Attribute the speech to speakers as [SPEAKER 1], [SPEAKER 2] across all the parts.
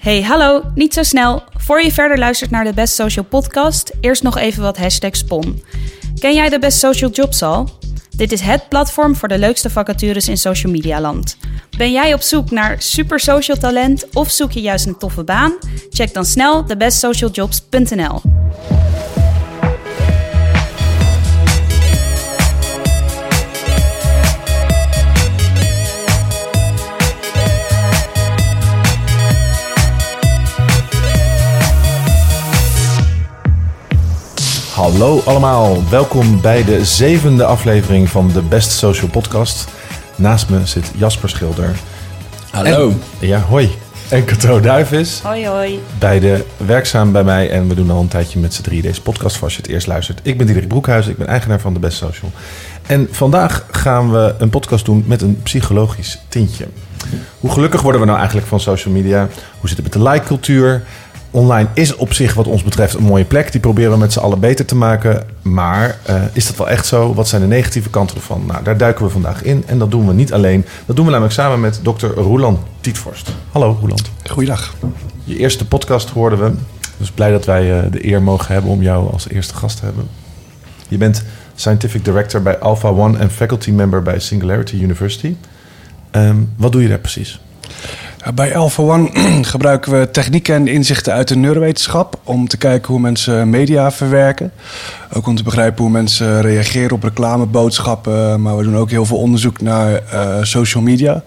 [SPEAKER 1] Hey, hallo, niet zo snel. Voor je verder luistert naar de Best Social podcast, eerst nog even wat hashtag spon. Ken jij de Best Social Jobs al? Dit is het platform voor de leukste vacatures in social media land. Ben jij op zoek naar super social talent of zoek je juist een toffe baan? Check dan snel thebestsocialjobs.nl.
[SPEAKER 2] Hallo allemaal, welkom bij de zevende aflevering van de Best Social Podcast. Naast me zit Jasper Schilder.
[SPEAKER 3] Hallo.
[SPEAKER 2] En- ja, hoi. En Cato Duivis.
[SPEAKER 1] Hoi hoi.
[SPEAKER 2] Beide werkzaam bij mij en we doen al een tijdje met z'n drie deze podcast voor als je het eerst luistert. Ik ben Diederik Broekhuizen, ik ben eigenaar van de Best Social. En vandaag gaan we een podcast doen met een psychologisch tintje. Hoe gelukkig worden we nou eigenlijk van social media? Hoe zit het met de like-cultuur? Online is op zich wat ons betreft een mooie plek. Die proberen we met z'n allen beter te maken. Maar eh, is dat wel echt zo? Wat zijn de negatieve kanten ervan? Nou, daar duiken we vandaag in. En dat doen we niet alleen. Dat doen we namelijk samen met dokter Roland Tietvorst. Hallo Roland.
[SPEAKER 4] Goeiedag.
[SPEAKER 2] Je eerste podcast hoorden we. Dus blij dat wij eh, de eer mogen hebben om jou als eerste gast te hebben. Je bent Scientific Director bij Alpha One en Faculty Member bij Singularity University. Ehm, wat doe je daar precies?
[SPEAKER 4] Ja, Bij Alpha One gebruiken we technieken en inzichten uit de neurowetenschap om te kijken hoe mensen media verwerken. Ook om te begrijpen hoe mensen reageren op reclameboodschappen. Maar we doen ook heel veel onderzoek naar eh, social media.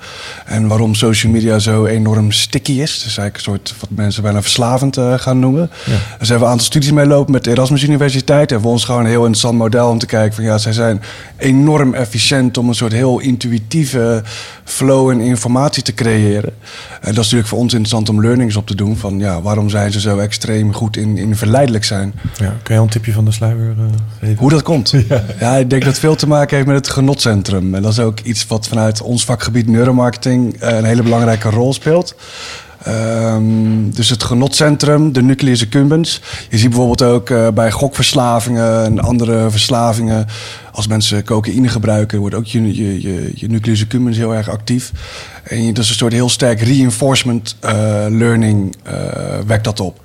[SPEAKER 4] En waarom social media zo enorm sticky is. Dus eigenlijk een soort wat mensen bijna verslavend eh, gaan noemen.
[SPEAKER 2] Ja.
[SPEAKER 4] Daar zijn we een aantal studies mee lopen met de Erasmus Universiteit. En voor ons gewoon een heel interessant model om te kijken van ja, zij zijn enorm efficiënt om een soort heel intuïtieve flow en informatie te creëren. En dat is natuurlijk voor ons interessant om learnings op te doen. Van ja, waarom zijn ze zo extreem goed in, in verleidelijk zijn?
[SPEAKER 2] Ja, kun je al een tipje van de sluier eh, geven?
[SPEAKER 4] Hoe dat komt? Ja. ik denk dat het veel te maken heeft met het genotcentrum. En dat is ook iets wat vanuit ons vakgebied neuromarketing eh, een hele belangrijke rol speelt. Ehm, dus het genotcentrum, de nucleus accumbens. Je ziet bijvoorbeeld ook eh, bij gokverslavingen en andere verslavingen. Als mensen cocaïne gebruiken, wordt ook je, je, je, je nucleus accumbens heel erg actief. En dat is een soort heel sterk reinforcement learning eh, wekt dat op.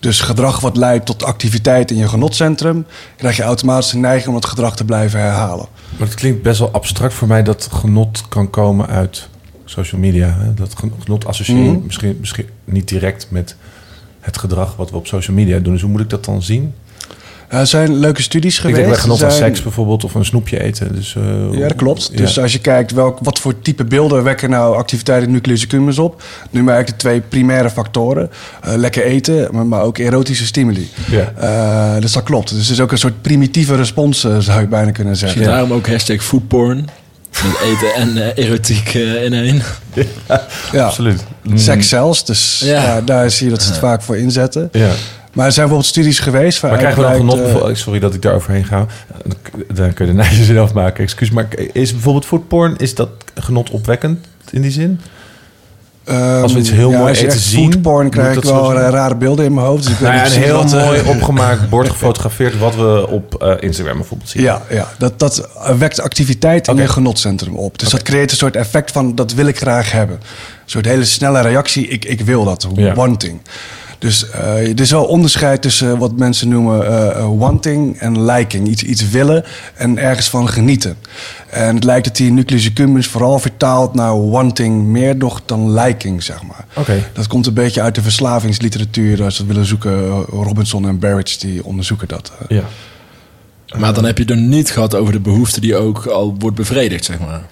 [SPEAKER 4] Dus gedrag wat leidt tot activiteit in je genotcentrum, krijg je automatisch de neiging om het gedrag te blijven herhalen.
[SPEAKER 2] Maar het klinkt best wel abstract voor mij dat genot kan komen uit social media. Hè? Dat gen- genot associeer je
[SPEAKER 4] Mhm.
[SPEAKER 2] misschien, misschien niet direct met het gedrag wat we op social media doen. Dus hoe moet ik dat dan zien?
[SPEAKER 4] Er zijn leuke studies
[SPEAKER 2] ik
[SPEAKER 4] geweest.
[SPEAKER 2] denk genot
[SPEAKER 4] Er
[SPEAKER 2] aan
[SPEAKER 4] zijn-
[SPEAKER 2] seks bijvoorbeeld of een snoepje eten. Dus, eh,
[SPEAKER 4] Ja, dat klopt.
[SPEAKER 2] ja.
[SPEAKER 4] Dus als je kijkt welk, wat voor type beelden wekken nou activiteiten nucleus accumbens op, nu maar eigenlijk de twee primaire factoren. Eh, lekker eten, maar, maar ook erotische stimuli.
[SPEAKER 2] Ja.
[SPEAKER 4] Eh, dus dat klopt. Dus het is ook een soort primitieve respons, eh, zou je bijna kunnen zeggen.
[SPEAKER 3] Daarom ook hashtag foodporn. Met eten en eh, erotiek eh, in één.
[SPEAKER 4] Ja.
[SPEAKER 2] Absoluut. Mm.
[SPEAKER 4] Seks zelfs, dus
[SPEAKER 3] Ja.
[SPEAKER 4] ja, daar zie je dat ze het vaak voor inzetten.
[SPEAKER 2] Ja.
[SPEAKER 4] Maar er zijn bijvoorbeeld studies geweest...
[SPEAKER 2] Maar krijgen we dan genot?
[SPEAKER 4] eh,
[SPEAKER 2] Sorry dat ik daar overheen ga. Dan kun je de nijs zelf maken. Excuus. Maar is bijvoorbeeld foodporn, is dat genot opwekkend in die zin?
[SPEAKER 4] Ehm,
[SPEAKER 2] Als we iets heel mooi
[SPEAKER 4] je
[SPEAKER 2] eten zien,
[SPEAKER 4] Foodporn krijg ik
[SPEAKER 2] zo
[SPEAKER 4] wel eh, rare beelden in mijn hoofd. Dus ik
[SPEAKER 2] Nou ja, een heel
[SPEAKER 4] wat, eh,
[SPEAKER 2] mooi opgemaakt bord gefotografeerd wat we op Instagram bijvoorbeeld zien.
[SPEAKER 4] Ja, ja dat, dat wekt activiteit in
[SPEAKER 2] Oké.
[SPEAKER 4] je genotcentrum op. Dus dat creëert een soort effect van dat wil ik graag hebben. Een soort hele snelle reactie, ik, ik wil dat,
[SPEAKER 2] Ja.
[SPEAKER 4] wanting. Dus eh, er is wel onderscheid tussen wat mensen noemen eh, eh, wanting en liking. Iets, iets willen en ergens van genieten. En het lijkt dat die nucleus accumbens vooral vertaalt naar wanting meer nog dan liking, zeg maar.
[SPEAKER 2] Oké.
[SPEAKER 4] Dat komt een beetje uit de verslavingsliteratuur. Als dat willen zoeken, Robinson en Barrett, die onderzoeken dat.
[SPEAKER 2] Ja.
[SPEAKER 3] Maar dan heb je het er niet gehad over de behoefte die ook al wordt bevredigd, zeg maar.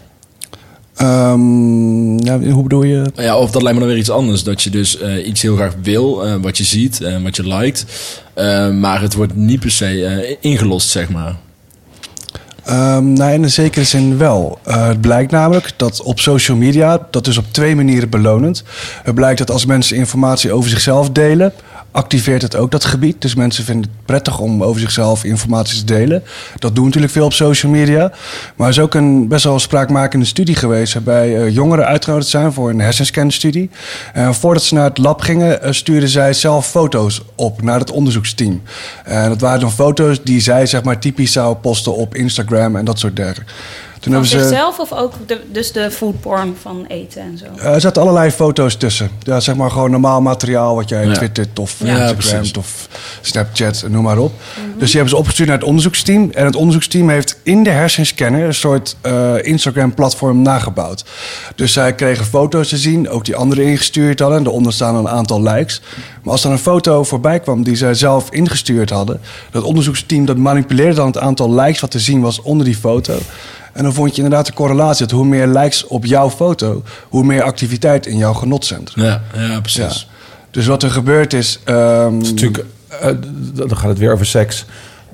[SPEAKER 4] Ehm, ja, hoe bedoel je?
[SPEAKER 3] Ja, of dat lijkt me dan weer iets anders. Dat je dus eh, iets heel graag wil, eh, wat je ziet en wat je liked. Eh, maar het wordt niet per se eh, ingelost, zeg maar.
[SPEAKER 4] Ehm, nou, in een zekere zin wel. Eh, het blijkt namelijk dat op social media, dat is op twee manieren belonend. Het blijkt dat als mensen informatie over zichzelf delen, activeert het ook dat gebied. Dus mensen vinden het prettig om over zichzelf informatie te delen. Dat doen natuurlijk veel op social media. Maar er is ook een best wel spraakmakende studie geweest... waarbij eh, jongeren uitgenodigd zijn voor een hersenscanstudie. En voordat ze naar het lab gingen, eh, stuurden zij zelf foto's op naar het onderzoeksteam. En dat waren dan foto's die zij zeg maar typisch zou posten op Instagram en dat soort dergelijke. Toen
[SPEAKER 1] Van
[SPEAKER 4] ze,
[SPEAKER 1] of ook de, dus de foodporn van eten en zo?
[SPEAKER 4] Eh, er zaten allerlei foto's tussen. Ja, zeg maar gewoon normaal materiaal wat jij
[SPEAKER 3] Ja.
[SPEAKER 4] twittert of
[SPEAKER 3] Ja,
[SPEAKER 4] Instagram
[SPEAKER 3] precies.
[SPEAKER 4] of Snapchat, noem maar op. Dus die hebben ze opgestuurd naar het onderzoeksteam. En het onderzoeksteam heeft in de hersenscanner een soort eh, Instagram-platform nagebouwd. Dus zij kregen foto's te zien, ook die anderen ingestuurd hadden. En daaronder staan een aantal likes. Maar als er een foto voorbij kwam die zij zelf ingestuurd hadden, dat onderzoeksteam dat manipuleerde dan het aantal likes wat te zien was onder die foto. En dan vond je inderdaad de correlatie dat hoe meer likes op jouw foto, hoe meer activiteit in jouw genotcentrum.
[SPEAKER 3] Ja, ja
[SPEAKER 4] Ja.
[SPEAKER 3] precies.
[SPEAKER 4] Dus wat er gebeurd is. ehm,
[SPEAKER 2] Het is natuurlijk, eh, dan gaat het weer over seks.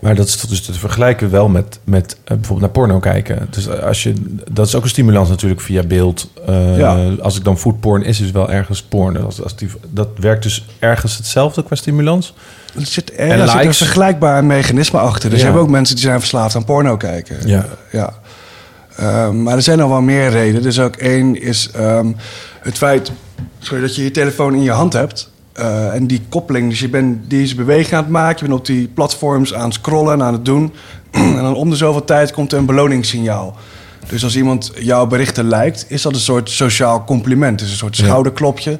[SPEAKER 2] Maar dat is dus te vergelijken wel met, met eh, bijvoorbeeld naar porno kijken. Dus eh, als je, dat is ook een stimulans natuurlijk via beeld. Eh,
[SPEAKER 4] Ja.
[SPEAKER 2] Als ik dan foodporn is, is wel ergens porn. Als, als die, dat werkt dus ergens hetzelfde qua stimulans.
[SPEAKER 4] Er zit,
[SPEAKER 2] En
[SPEAKER 4] er zit een vergelijkbaar mechanisme achter. Dus
[SPEAKER 2] Ja.
[SPEAKER 4] je hebt ook mensen die zijn verslaafd aan porno kijken.
[SPEAKER 2] Ja.
[SPEAKER 4] ja. Ehm, maar er zijn nog wel meer redenen. Dus ook één is ehm, het feit sorry, dat je je telefoon in je hand hebt. Eh, en die koppeling, dus je bent deze beweging aan het maken. Je bent op die platforms aan het scrollen en aan het doen. en dan om de zoveel tijd komt er een beloningssignaal. Dus als iemand jouw berichten lijkt, is dat een soort sociaal compliment. Het is een soort
[SPEAKER 2] Ja.
[SPEAKER 4] schouderklopje.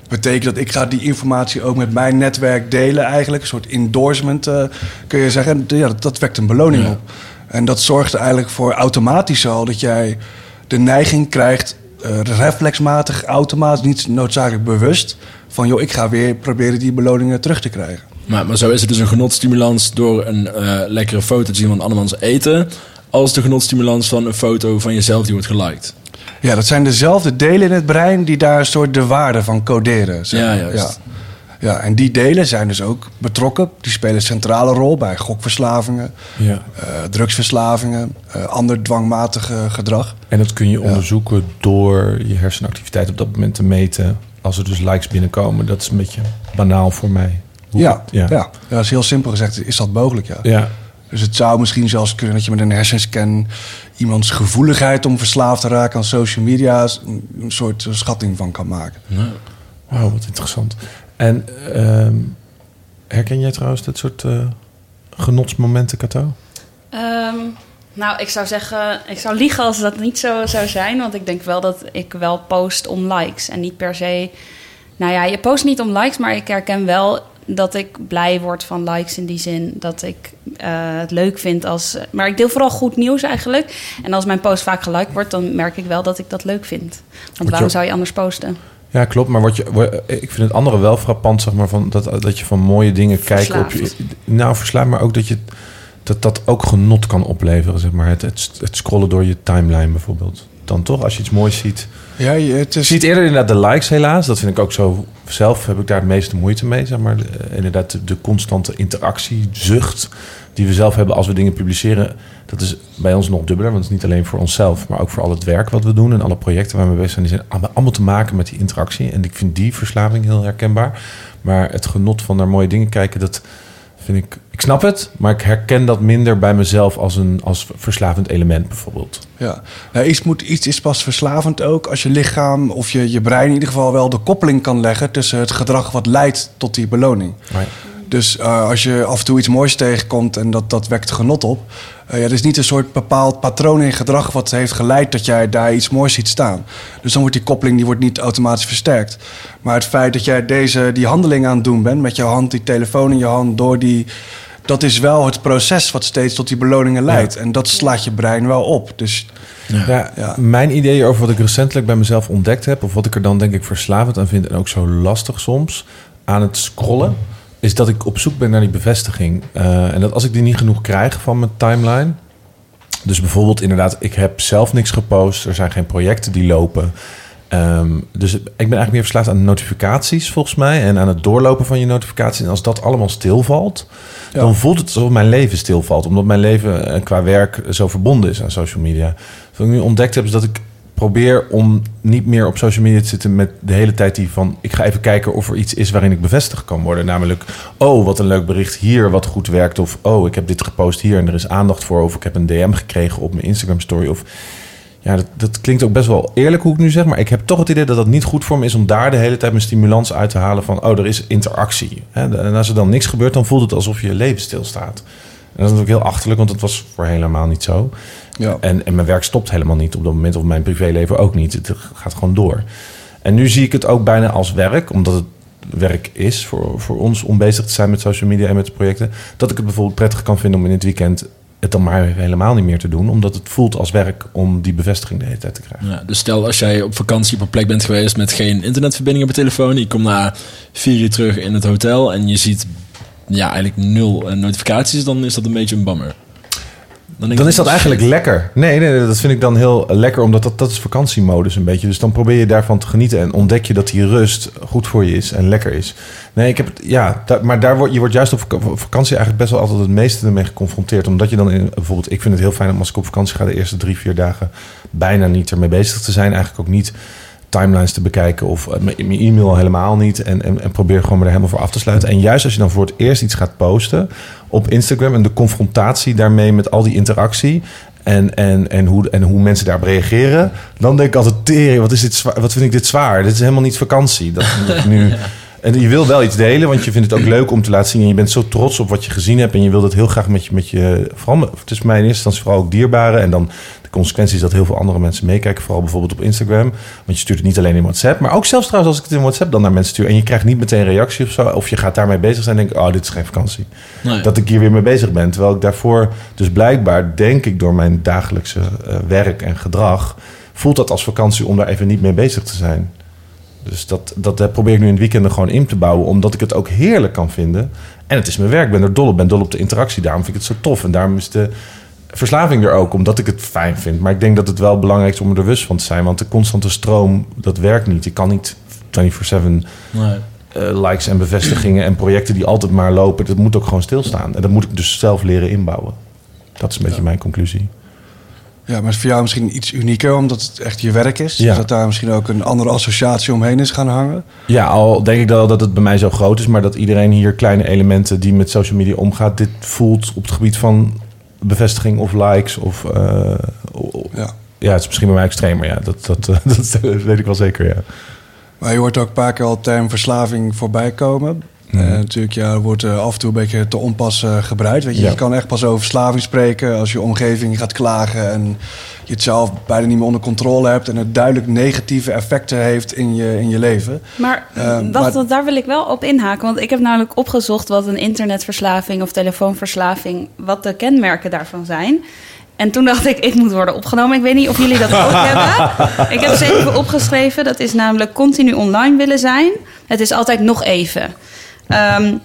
[SPEAKER 4] Dat betekent dat ik ga die informatie ook met mijn netwerk delen eigenlijk. Een soort endorsement eh, kun je zeggen. En Ja, dat, dat wekt een beloning
[SPEAKER 3] Ja.
[SPEAKER 4] op. En dat zorgt er eigenlijk voor automatisch al dat jij de neiging krijgt, eh, reflexmatig, automatisch, niet noodzakelijk bewust, van joh, ik ga weer proberen die beloningen terug te krijgen.
[SPEAKER 3] Maar, maar zo is het dus een genotstimulans door een eh, lekkere foto te zien van andermans eten... als de genotstimulans van een foto van jezelf die wordt geliked.
[SPEAKER 4] Ja, dat zijn dezelfde delen in het brein die daar een soort de waarde van coderen. zeg
[SPEAKER 3] Ja,
[SPEAKER 4] maar.
[SPEAKER 3] juist.
[SPEAKER 4] Ja. Ja, en die delen zijn dus ook betrokken. Die spelen een centrale rol bij gokverslavingen,
[SPEAKER 2] Ja.
[SPEAKER 4] eh, drugsverslavingen, eh, ander dwangmatig gedrag.
[SPEAKER 2] En dat kun je onderzoeken door je hersenactiviteit op dat moment te meten. Als er dus likes binnenkomen. Dat is een beetje banaal voor mij.
[SPEAKER 4] Ja, ja.
[SPEAKER 2] ja.
[SPEAKER 4] Ja. dat is heel simpel gezegd, is dat mogelijk, ja.
[SPEAKER 2] Ja.
[SPEAKER 4] Dus het zou misschien zelfs kunnen dat je met een hersenscan iemands gevoeligheid om verslaafd te raken aan social media een, soort schatting van kan maken.
[SPEAKER 2] Wauw, wat interessant. En ehm, herken jij trouwens dit soort eh, genotsmomenten, Kato?
[SPEAKER 1] Ehm, nou, ik zou zeggen, ik zou liegen als dat niet zo zou zijn. Want ik denk wel dat ik wel post om likes. En niet per se. Nou ja, je post niet om likes, maar ik herken wel dat ik blij word van likes in die zin dat ik eh, het leuk vind als. Maar ik deel vooral goed nieuws eigenlijk. En als mijn post vaak geliked wordt, dan merk ik wel dat ik dat leuk vind. Want waarom zou je anders posten?
[SPEAKER 2] Ja, klopt. Maar wat je, ik vind het andere wel frappant, zeg maar, van dat, dat je van mooie dingen kijkt op je. Nou, verslaafd, maar ook dat je dat dat ook genot kan opleveren, zeg maar. Het, het, het scrollen door je timeline bijvoorbeeld. Dan toch, als je iets moois ziet.
[SPEAKER 4] Ja, je- het
[SPEAKER 2] Je
[SPEAKER 4] is,
[SPEAKER 2] ziet eerder inderdaad de likes helaas. Dat vind ik ook zo. Zelf heb ik daar het meeste moeite mee, zeg maar. Eh, Inderdaad, de, de constante interactiezucht die we zelf hebben als we dingen publiceren. Dat is bij ons nog dubbeler, want het is niet alleen voor onszelf, maar ook voor al het werk wat we doen en alle projecten waar we mee bezig zijn. Die zijn allemaal- te maken met die interactie. En ik vind die verslaving heel herkenbaar. Maar het genot van naar mooie dingen kijken, dat vind ik. Ik snap het, maar ik herken dat minder bij mezelf als een als verslavend element bijvoorbeeld.
[SPEAKER 4] ja. Nou, iets, moet, iets is pas verslavend ook als je lichaam of je, je brein in ieder geval wel de koppeling kan leggen tussen het gedrag wat leidt tot die beloning.
[SPEAKER 2] Maar
[SPEAKER 4] Dus eh, als je af en toe iets moois tegenkomt en dat, dat wekt genot op. eh ja, er is niet een soort bepaald patroon in gedrag wat heeft geleid dat jij daar iets moois ziet staan. Dus dan wordt die koppeling die wordt niet automatisch versterkt. Maar het feit dat jij deze, die handeling aan het doen bent, met jouw hand, die telefoon in je hand, door die. Dat is wel het proces wat steeds tot die beloningen leidt. En dat slaat je brein wel op. Dus
[SPEAKER 2] Ja,
[SPEAKER 4] Ja.
[SPEAKER 2] mijn idee over wat ik recentelijk bij mezelf ontdekt heb, of wat ik er dan denk ik verslavend aan vind en ook zo lastig soms aan het scrollen, is dat ik op zoek ben naar die bevestiging. Eh, en dat als ik die niet genoeg krijg van mijn timeline. Dus bijvoorbeeld inderdaad, ik heb zelf niks gepost, er zijn geen projecten die lopen. Ehm, dus ik ben eigenlijk meer verslaafd aan notificaties volgens mij en aan het doorlopen van je notificaties. En als dat allemaal stilvalt,
[SPEAKER 4] Ja.
[SPEAKER 2] dan voelt het alsof mijn leven stilvalt. Omdat mijn leven eh, qua werk zo verbonden is aan social media. Wat ik nu ontdekt heb, is dat ik probeer om niet meer op social media te zitten met de hele tijd die van... ik ga even kijken of er iets is waarin ik bevestigd kan worden. Namelijk, oh, wat een leuk bericht hier wat goed werkt. Of, oh, ik heb dit gepost hier en er is aandacht voor. Of ik heb een DM gekregen op mijn Instagram story. Of ja, dat, dat klinkt ook best wel eerlijk hoe ik nu zeg. Maar ik heb toch het idee dat dat niet goed voor me is... om daar de hele tijd mijn stimulans uit te halen van... oh, er is interactie. En als er dan niks gebeurt, dan voelt het alsof je leven stilstaat. En dat is natuurlijk heel achterlijk, want dat was voor helemaal niet zo.
[SPEAKER 4] Ja.
[SPEAKER 2] En, en mijn werk stopt helemaal niet op dat moment, of mijn privéleven ook niet. Het gaat gewoon door. En nu zie ik het ook bijna als werk, omdat het werk is voor, voor ons om bezig te zijn met social media en met projecten. Dat ik het bijvoorbeeld prettig kan vinden om in het weekend het dan maar helemaal niet meer te doen. Omdat het voelt als werk om die bevestiging de hele tijd te krijgen.
[SPEAKER 3] Ja, dus stel als jij op vakantie op een plek bent geweest met geen internetverbinding op je telefoon. Je komt na vier uur terug in het hotel en je ziet ja, eigenlijk nul eh, notificaties. Dan is dat een beetje een bammer.
[SPEAKER 2] Dan is dat eigenlijk lekker. Nee, nee, nee, dat vind ik dan heel lekker, omdat dat, dat is vakantiemodus een beetje. Dus dan probeer je daarvan te genieten en ontdek je dat die rust goed voor je is en lekker is. Nee, ik heb het, ja, maar daar wordt, je wordt juist op vakantie eigenlijk best wel altijd het meeste ermee geconfronteerd. Omdat je dan in, bijvoorbeeld, ik vind het heel fijn om als ik op vakantie ga de eerste drie, vier dagen bijna niet ermee bezig te zijn. Eigenlijk ook niet timelines te bekijken of eh, mijn e-mail helemaal niet. En, en, en probeer gewoon me er helemaal voor af te sluiten. En juist als je dan voor het eerst iets gaat posten op Instagram en de confrontatie daarmee met al die interactie. En, en, en, hoe, en hoe mensen daarop reageren. Dan denk ik altijd, tering, wat, is dit zwaar, wat vind ik dit zwaar? Dit is helemaal niet vakantie. Dat, dat nu, en je wil wel iets delen, want je vindt het ook leuk om te laten zien. En je bent zo trots op wat je gezien hebt. En je wilt het heel graag met je... Met je vooral, het is mij in eerste instantie vooral ook dierbaren. En dan de consequentie is dat heel veel andere mensen meekijken. Vooral bijvoorbeeld op Instagram. Want je stuurt het niet alleen in WhatsApp. Maar ook zelfs trouwens als ik het in WhatsApp dan naar mensen stuur. En je krijgt niet meteen reactie of zo. Of je gaat daarmee bezig zijn en denk ik, oh, dit is geen vakantie
[SPEAKER 3] Nee.
[SPEAKER 2] dat ik hier weer mee bezig ben. Terwijl ik daarvoor, dus blijkbaar denk ik door mijn dagelijkse eh, werk en gedrag, voelt dat als vakantie om daar even niet mee bezig te zijn. Dus dat, dat probeer ik nu in het weekend gewoon in te bouwen, omdat ik het ook heerlijk kan vinden. En het is mijn werk, ik ben er dol op, ben dol op de interactie. Daarom vind ik het zo tof. En daarom is de verslaving er ook, omdat ik het fijn vind. Maar ik denk dat het wel belangrijk is om er bewust van te zijn. Want de constante stroom, dat werkt niet. Je kan niet 24-7
[SPEAKER 3] Nee.
[SPEAKER 2] eh, likes en bevestigingen en projecten die altijd maar lopen. Dat moet ook gewoon stilstaan. En dat moet ik dus zelf leren inbouwen. Dat is een beetje mijn conclusie.
[SPEAKER 4] Ja, maar voor jou misschien iets unieker, omdat het echt je werk is.
[SPEAKER 2] Ja.
[SPEAKER 4] Dus dat daar misschien ook een andere associatie omheen is gaan hangen.
[SPEAKER 2] Ja, al denk ik wel dat het bij mij zo groot is, maar dat iedereen hier kleine elementen die met social media omgaat, dit voelt op het gebied van bevestiging of likes of eh,
[SPEAKER 4] Ja.
[SPEAKER 2] ja, het is misschien bij mij extremer. Ja, dat, dat, eh, dat weet ik wel zeker. Ja.
[SPEAKER 4] Maar je hoort ook een paar keer al de term verslaving voorbij komen.
[SPEAKER 2] Mhm.
[SPEAKER 4] Eh, natuurlijk, ja, wordt eh, af en toe een beetje te onpas eh, gebruikt. Weet je,
[SPEAKER 2] Ja.
[SPEAKER 4] je kan echt pas over verslaving spreken als je omgeving gaat klagen en je het zelf bijna niet meer onder controle hebt en het duidelijk negatieve effecten heeft in je, in je leven.
[SPEAKER 1] Maar wacht,
[SPEAKER 4] maar-
[SPEAKER 1] want daar wil ik wel op inhaken. Want ik heb namelijk opgezocht wat een internetverslaving of telefoonverslaving, wat de kenmerken daarvan zijn. En toen dacht ik, ik moet worden opgenomen. Ik weet niet of jullie dat ook hebben. Ik heb ze even opgeschreven. Dat is namelijk continu online willen zijn. Het is altijd nog even. Ehm,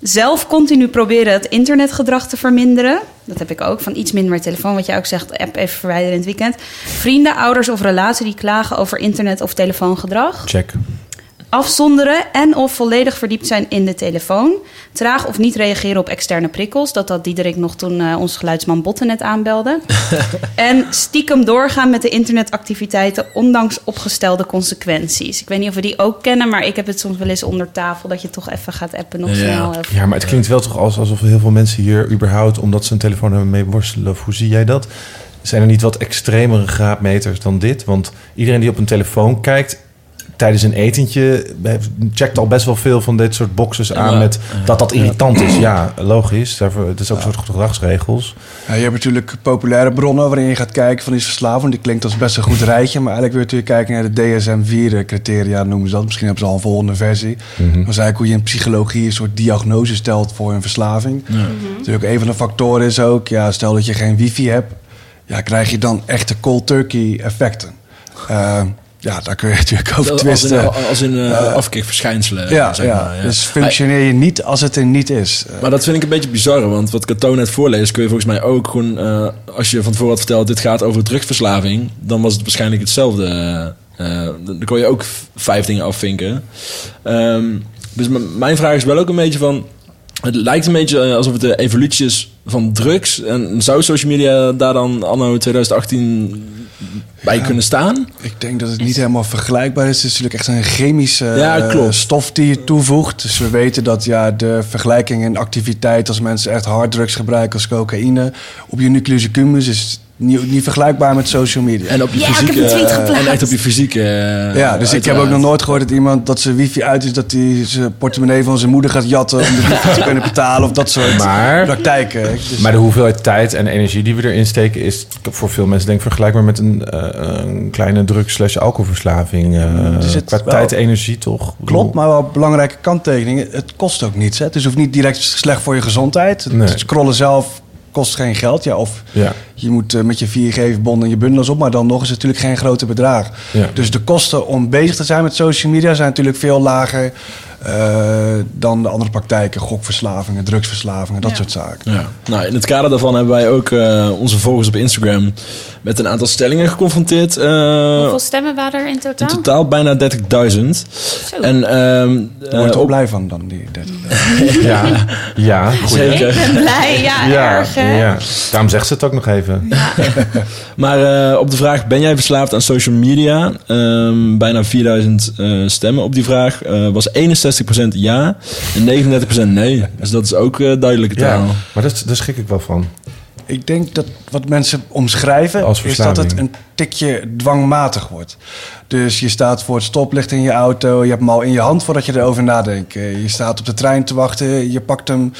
[SPEAKER 1] zelf continu proberen het internetgedrag te verminderen. Dat heb ik ook. Van iets minder telefoon. Wat jij ook zegt, app even verwijderen in het weekend. Vrienden, ouders of relatie die klagen over internet of telefoongedrag
[SPEAKER 2] Check.
[SPEAKER 1] Afzonderen en of volledig verdiept zijn in de telefoon. Traag of niet reageren op externe prikkels. Dat had Diederik nog toen eh onze geluidsman Botten net aanbelde. en stiekem doorgaan met de internetactiviteiten... ondanks opgestelde consequenties. Ik weet niet of we die ook kennen... maar ik heb het soms wel eens onder tafel... dat je toch even gaat appen nog
[SPEAKER 3] Ja.
[SPEAKER 1] snel. Of-
[SPEAKER 2] Ja, maar het klinkt wel toch als, alsof heel veel mensen hier überhaupt, omdat ze een telefoon hebben, mee worstelen. Of hoe zie jij dat? Zijn er niet wat extremere graadmeters dan dit? Want iedereen die op een telefoon kijkt tijdens een etentje, heeft- checkt al best wel veel van dit soort boxes aan
[SPEAKER 3] Ja.
[SPEAKER 2] met dat dat irritant is. Ja, logisch. Daarvoor, het is ook een soort gedragsregels.
[SPEAKER 4] Ja, je hebt natuurlijk populaire bronnen waarin je gaat kijken van die verslaving. Die klinkt als best een goed rijtje. Maar eigenlijk wil je natuurlijk kijken naar de DSM-4-criteria, noemen ze dat. Misschien hebben ze al een volgende versie.
[SPEAKER 2] Mhm.
[SPEAKER 4] Dat is eigenlijk hoe je in psychologie een soort diagnose stelt voor een verslaving. Natuurlijk, een van de factoren is ook, ja, stel dat je geen wifi hebt, ja, krijg je dan echte cold turkey effecten. Eh, ja, daar kun je natuurlijk over
[SPEAKER 3] Als in,
[SPEAKER 4] twisten.
[SPEAKER 3] als in uh, afkikverschijnselen.
[SPEAKER 4] ja,
[SPEAKER 3] zeg
[SPEAKER 4] ja.
[SPEAKER 3] maar, ja.
[SPEAKER 4] dus functioneer je niet als het er niet is. Eh,
[SPEAKER 3] Maar dat vind ik een beetje bizar, want wat Cato net voorleest... kun je volgens mij ook gewoon... eh, als je van tevoren had verteld, dit gaat over drugsverslaving... dan was het waarschijnlijk hetzelfde. eh, eh, dan kon je ook vijf dingen afvinken. Ehm, dus mijn vraag is wel ook een beetje van... Het lijkt een beetje eh, alsof het de evolutie is van drugs. En zou social media daar dan anno 2018 bij
[SPEAKER 4] Ja.
[SPEAKER 3] kunnen staan?
[SPEAKER 4] Ik denk dat het niet helemaal vergelijkbaar is. Het is natuurlijk echt een chemische
[SPEAKER 3] Ja,
[SPEAKER 4] eh, stof die je toevoegt. Dus we weten dat ja, de vergelijking in activiteit... als mensen echt harddrugs gebruiken als cocaïne... op je nucleus accumbens is niet, niet vergelijkbaar met social media.
[SPEAKER 3] En op je
[SPEAKER 1] Ja, ik heb
[SPEAKER 3] fysieke...
[SPEAKER 1] een tweet geplaatst.
[SPEAKER 3] en echt op je fysieke... eh,
[SPEAKER 4] ja, dus ik heb ook nog nooit gehoord dat iemand dat zijn wifi uit is, dat hij zijn portemonnee van zijn moeder gaat jatten om de wifi te kunnen betalen of dat soort
[SPEAKER 2] Maar-
[SPEAKER 4] praktijken. Dus-
[SPEAKER 2] Maar de hoeveelheid tijd en energie die we erin steken is voor veel mensen denk ik vergelijkbaar met een, eh, een kleine drugs slash alcoholverslaving. eh,
[SPEAKER 4] Er zit
[SPEAKER 2] qua
[SPEAKER 4] wel-
[SPEAKER 2] tijd en energie toch?
[SPEAKER 4] Klopt, maar wel belangrijke kanttekeningen. Het kost ook niets. Hè? Het is hoeft niet direct slecht voor je gezondheid.
[SPEAKER 2] Nee.
[SPEAKER 4] Het scrollen zelf kost geen geld. Ja, of
[SPEAKER 2] Ja.
[SPEAKER 4] je moet eh, met je 4G-verbonden je bundels op. Maar dan nog is het natuurlijk geen grote bedrag.
[SPEAKER 2] Ja.
[SPEAKER 4] Dus de kosten om bezig te zijn met social media zijn natuurlijk veel lager dan de andere praktijken. Gokverslavingen, drugsverslavingen, dat
[SPEAKER 1] Ja.
[SPEAKER 4] soort zaken.
[SPEAKER 3] Ja. Nou, in het kader daarvan hebben wij ook eh, onze volgers op Instagram met een aantal stellingen geconfronteerd. Eh,
[SPEAKER 1] Hoeveel stemmen waren er in
[SPEAKER 3] in
[SPEAKER 1] totaal?
[SPEAKER 3] totaal bijna 30.000.
[SPEAKER 1] Zo.
[SPEAKER 3] En ehm
[SPEAKER 4] Daar
[SPEAKER 3] eh,
[SPEAKER 4] word je
[SPEAKER 3] op-
[SPEAKER 4] ook blij van dan, die 30.
[SPEAKER 2] Ja, ja, goed.
[SPEAKER 3] Zeker.
[SPEAKER 1] Ik ben blij, ja,
[SPEAKER 2] Ja,
[SPEAKER 1] erg hè?
[SPEAKER 2] ja, daarom zegt ze het ook nog even.
[SPEAKER 3] Maar eh, op de vraag, ben jij verslaafd aan social media? Ehm, bijna 4000 eh, stemmen op die vraag. eh, was 61% ja en 39% nee. Dus dat is ook eh, duidelijke
[SPEAKER 2] Ja,
[SPEAKER 3] taal.
[SPEAKER 2] maar dat, daar schrik ik wel van.
[SPEAKER 4] Ik denk dat wat mensen omschrijven
[SPEAKER 2] Als
[SPEAKER 4] is dat het een tikje dwangmatig wordt. Dus je staat voor het stoplicht in je auto, je hebt hem al in je hand voordat je erover nadenkt. Eh, Je staat op de trein te wachten, je pakt hem.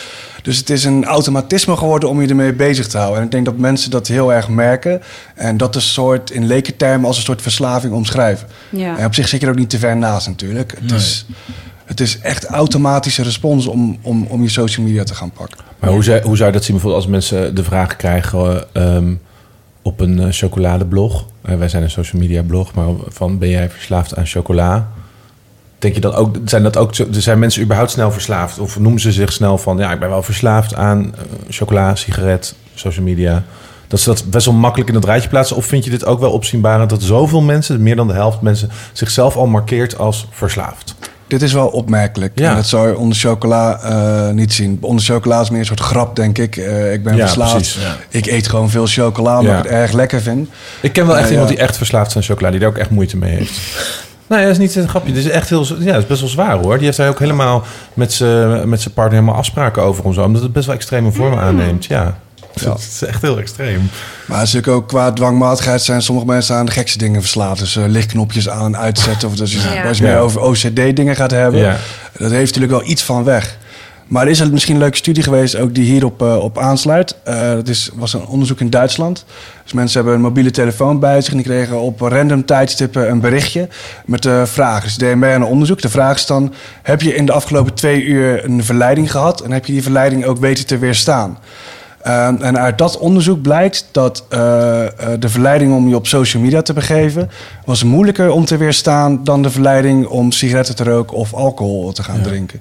[SPEAKER 4] Dus het is een automatisme geworden om je ermee bezig te houden. En ik denk dat mensen dat heel erg merken en dat een soort in lekentermen als een soort verslaving omschrijven.
[SPEAKER 1] Ja.
[SPEAKER 4] En op zich zit je er ook niet te ver naast natuurlijk. Het, is, het is echt automatische respons om, om, om je social media te gaan pakken.
[SPEAKER 2] Maar hoe, zou, hoe zou je dat zien bijvoorbeeld als mensen de vraag krijgen ehm, op een eh, chocoladeblog? Eh, wij zijn een social media blog, maar van ben jij verslaafd aan chocola? Denk je dat ook, zijn dat ook, zijn mensen überhaupt snel verslaafd? Of noemen ze zich snel van, ja, ik ben wel verslaafd aan eh, chocola, sigaret, social media? Dat ze dat best wel makkelijk in dat rijtje plaatsen? Of vind je dit ook wel opzienbarend dat zoveel mensen, meer dan de helft mensen, zichzelf al markeert als verslaafd?
[SPEAKER 4] Dit is wel opmerkelijk.
[SPEAKER 2] Ja.
[SPEAKER 4] En dat zou je onder chocola eh, niet zien. Onder chocola is meer een soort grap, denk ik. Eh, ik ben
[SPEAKER 2] Ja,
[SPEAKER 4] verslaafd.
[SPEAKER 2] precies, ja.
[SPEAKER 4] Ik eet gewoon veel chocola, omdat
[SPEAKER 2] Ja.
[SPEAKER 4] ik het erg lekker vind.
[SPEAKER 2] Ik ken wel echt
[SPEAKER 4] Ja,
[SPEAKER 2] iemand
[SPEAKER 4] ja.
[SPEAKER 2] die echt verslaafd is aan chocola, die daar ook echt moeite mee heeft. Nee, dat is niet een grapje. Dat is echt heel, ja, dat is best wel zwaar hoor. Die heeft daar ook helemaal met zijn partner helemaal afspraken over en zo, omdat het best wel extreme vormen aanneemt. Ja.
[SPEAKER 4] Ja.
[SPEAKER 2] Het is echt heel extreem.
[SPEAKER 4] Maar natuurlijk ook qua dwangmatigheid zijn sommige mensen aan de gekste dingen verslaafd. Dus eh, lichtknopjes aan en uitzetten. Of dus
[SPEAKER 1] Ja.
[SPEAKER 4] als je meer over OCD-dingen gaat hebben.
[SPEAKER 2] Ja.
[SPEAKER 4] Dat heeft natuurlijk wel iets van weg. Maar er is er misschien een leuke studie geweest, ook die hierop eh, op aansluit. Eh, dat is, was een onderzoek in Duitsland. Dus mensen hebben een mobiele telefoon bij zich en die kregen op random tijdstippen een berichtje met de vraag. Dus de DNB aan een onderzoek. De vraag is dan: heb je in de afgelopen twee uur een verleiding gehad en heb je die verleiding ook weten te weerstaan? Eh, en uit dat onderzoek blijkt dat eh, eh, de verleiding om je op social media te begeven... was moeilijker om te weerstaan dan de verleiding om sigaretten te roken of alcohol te gaan drinken.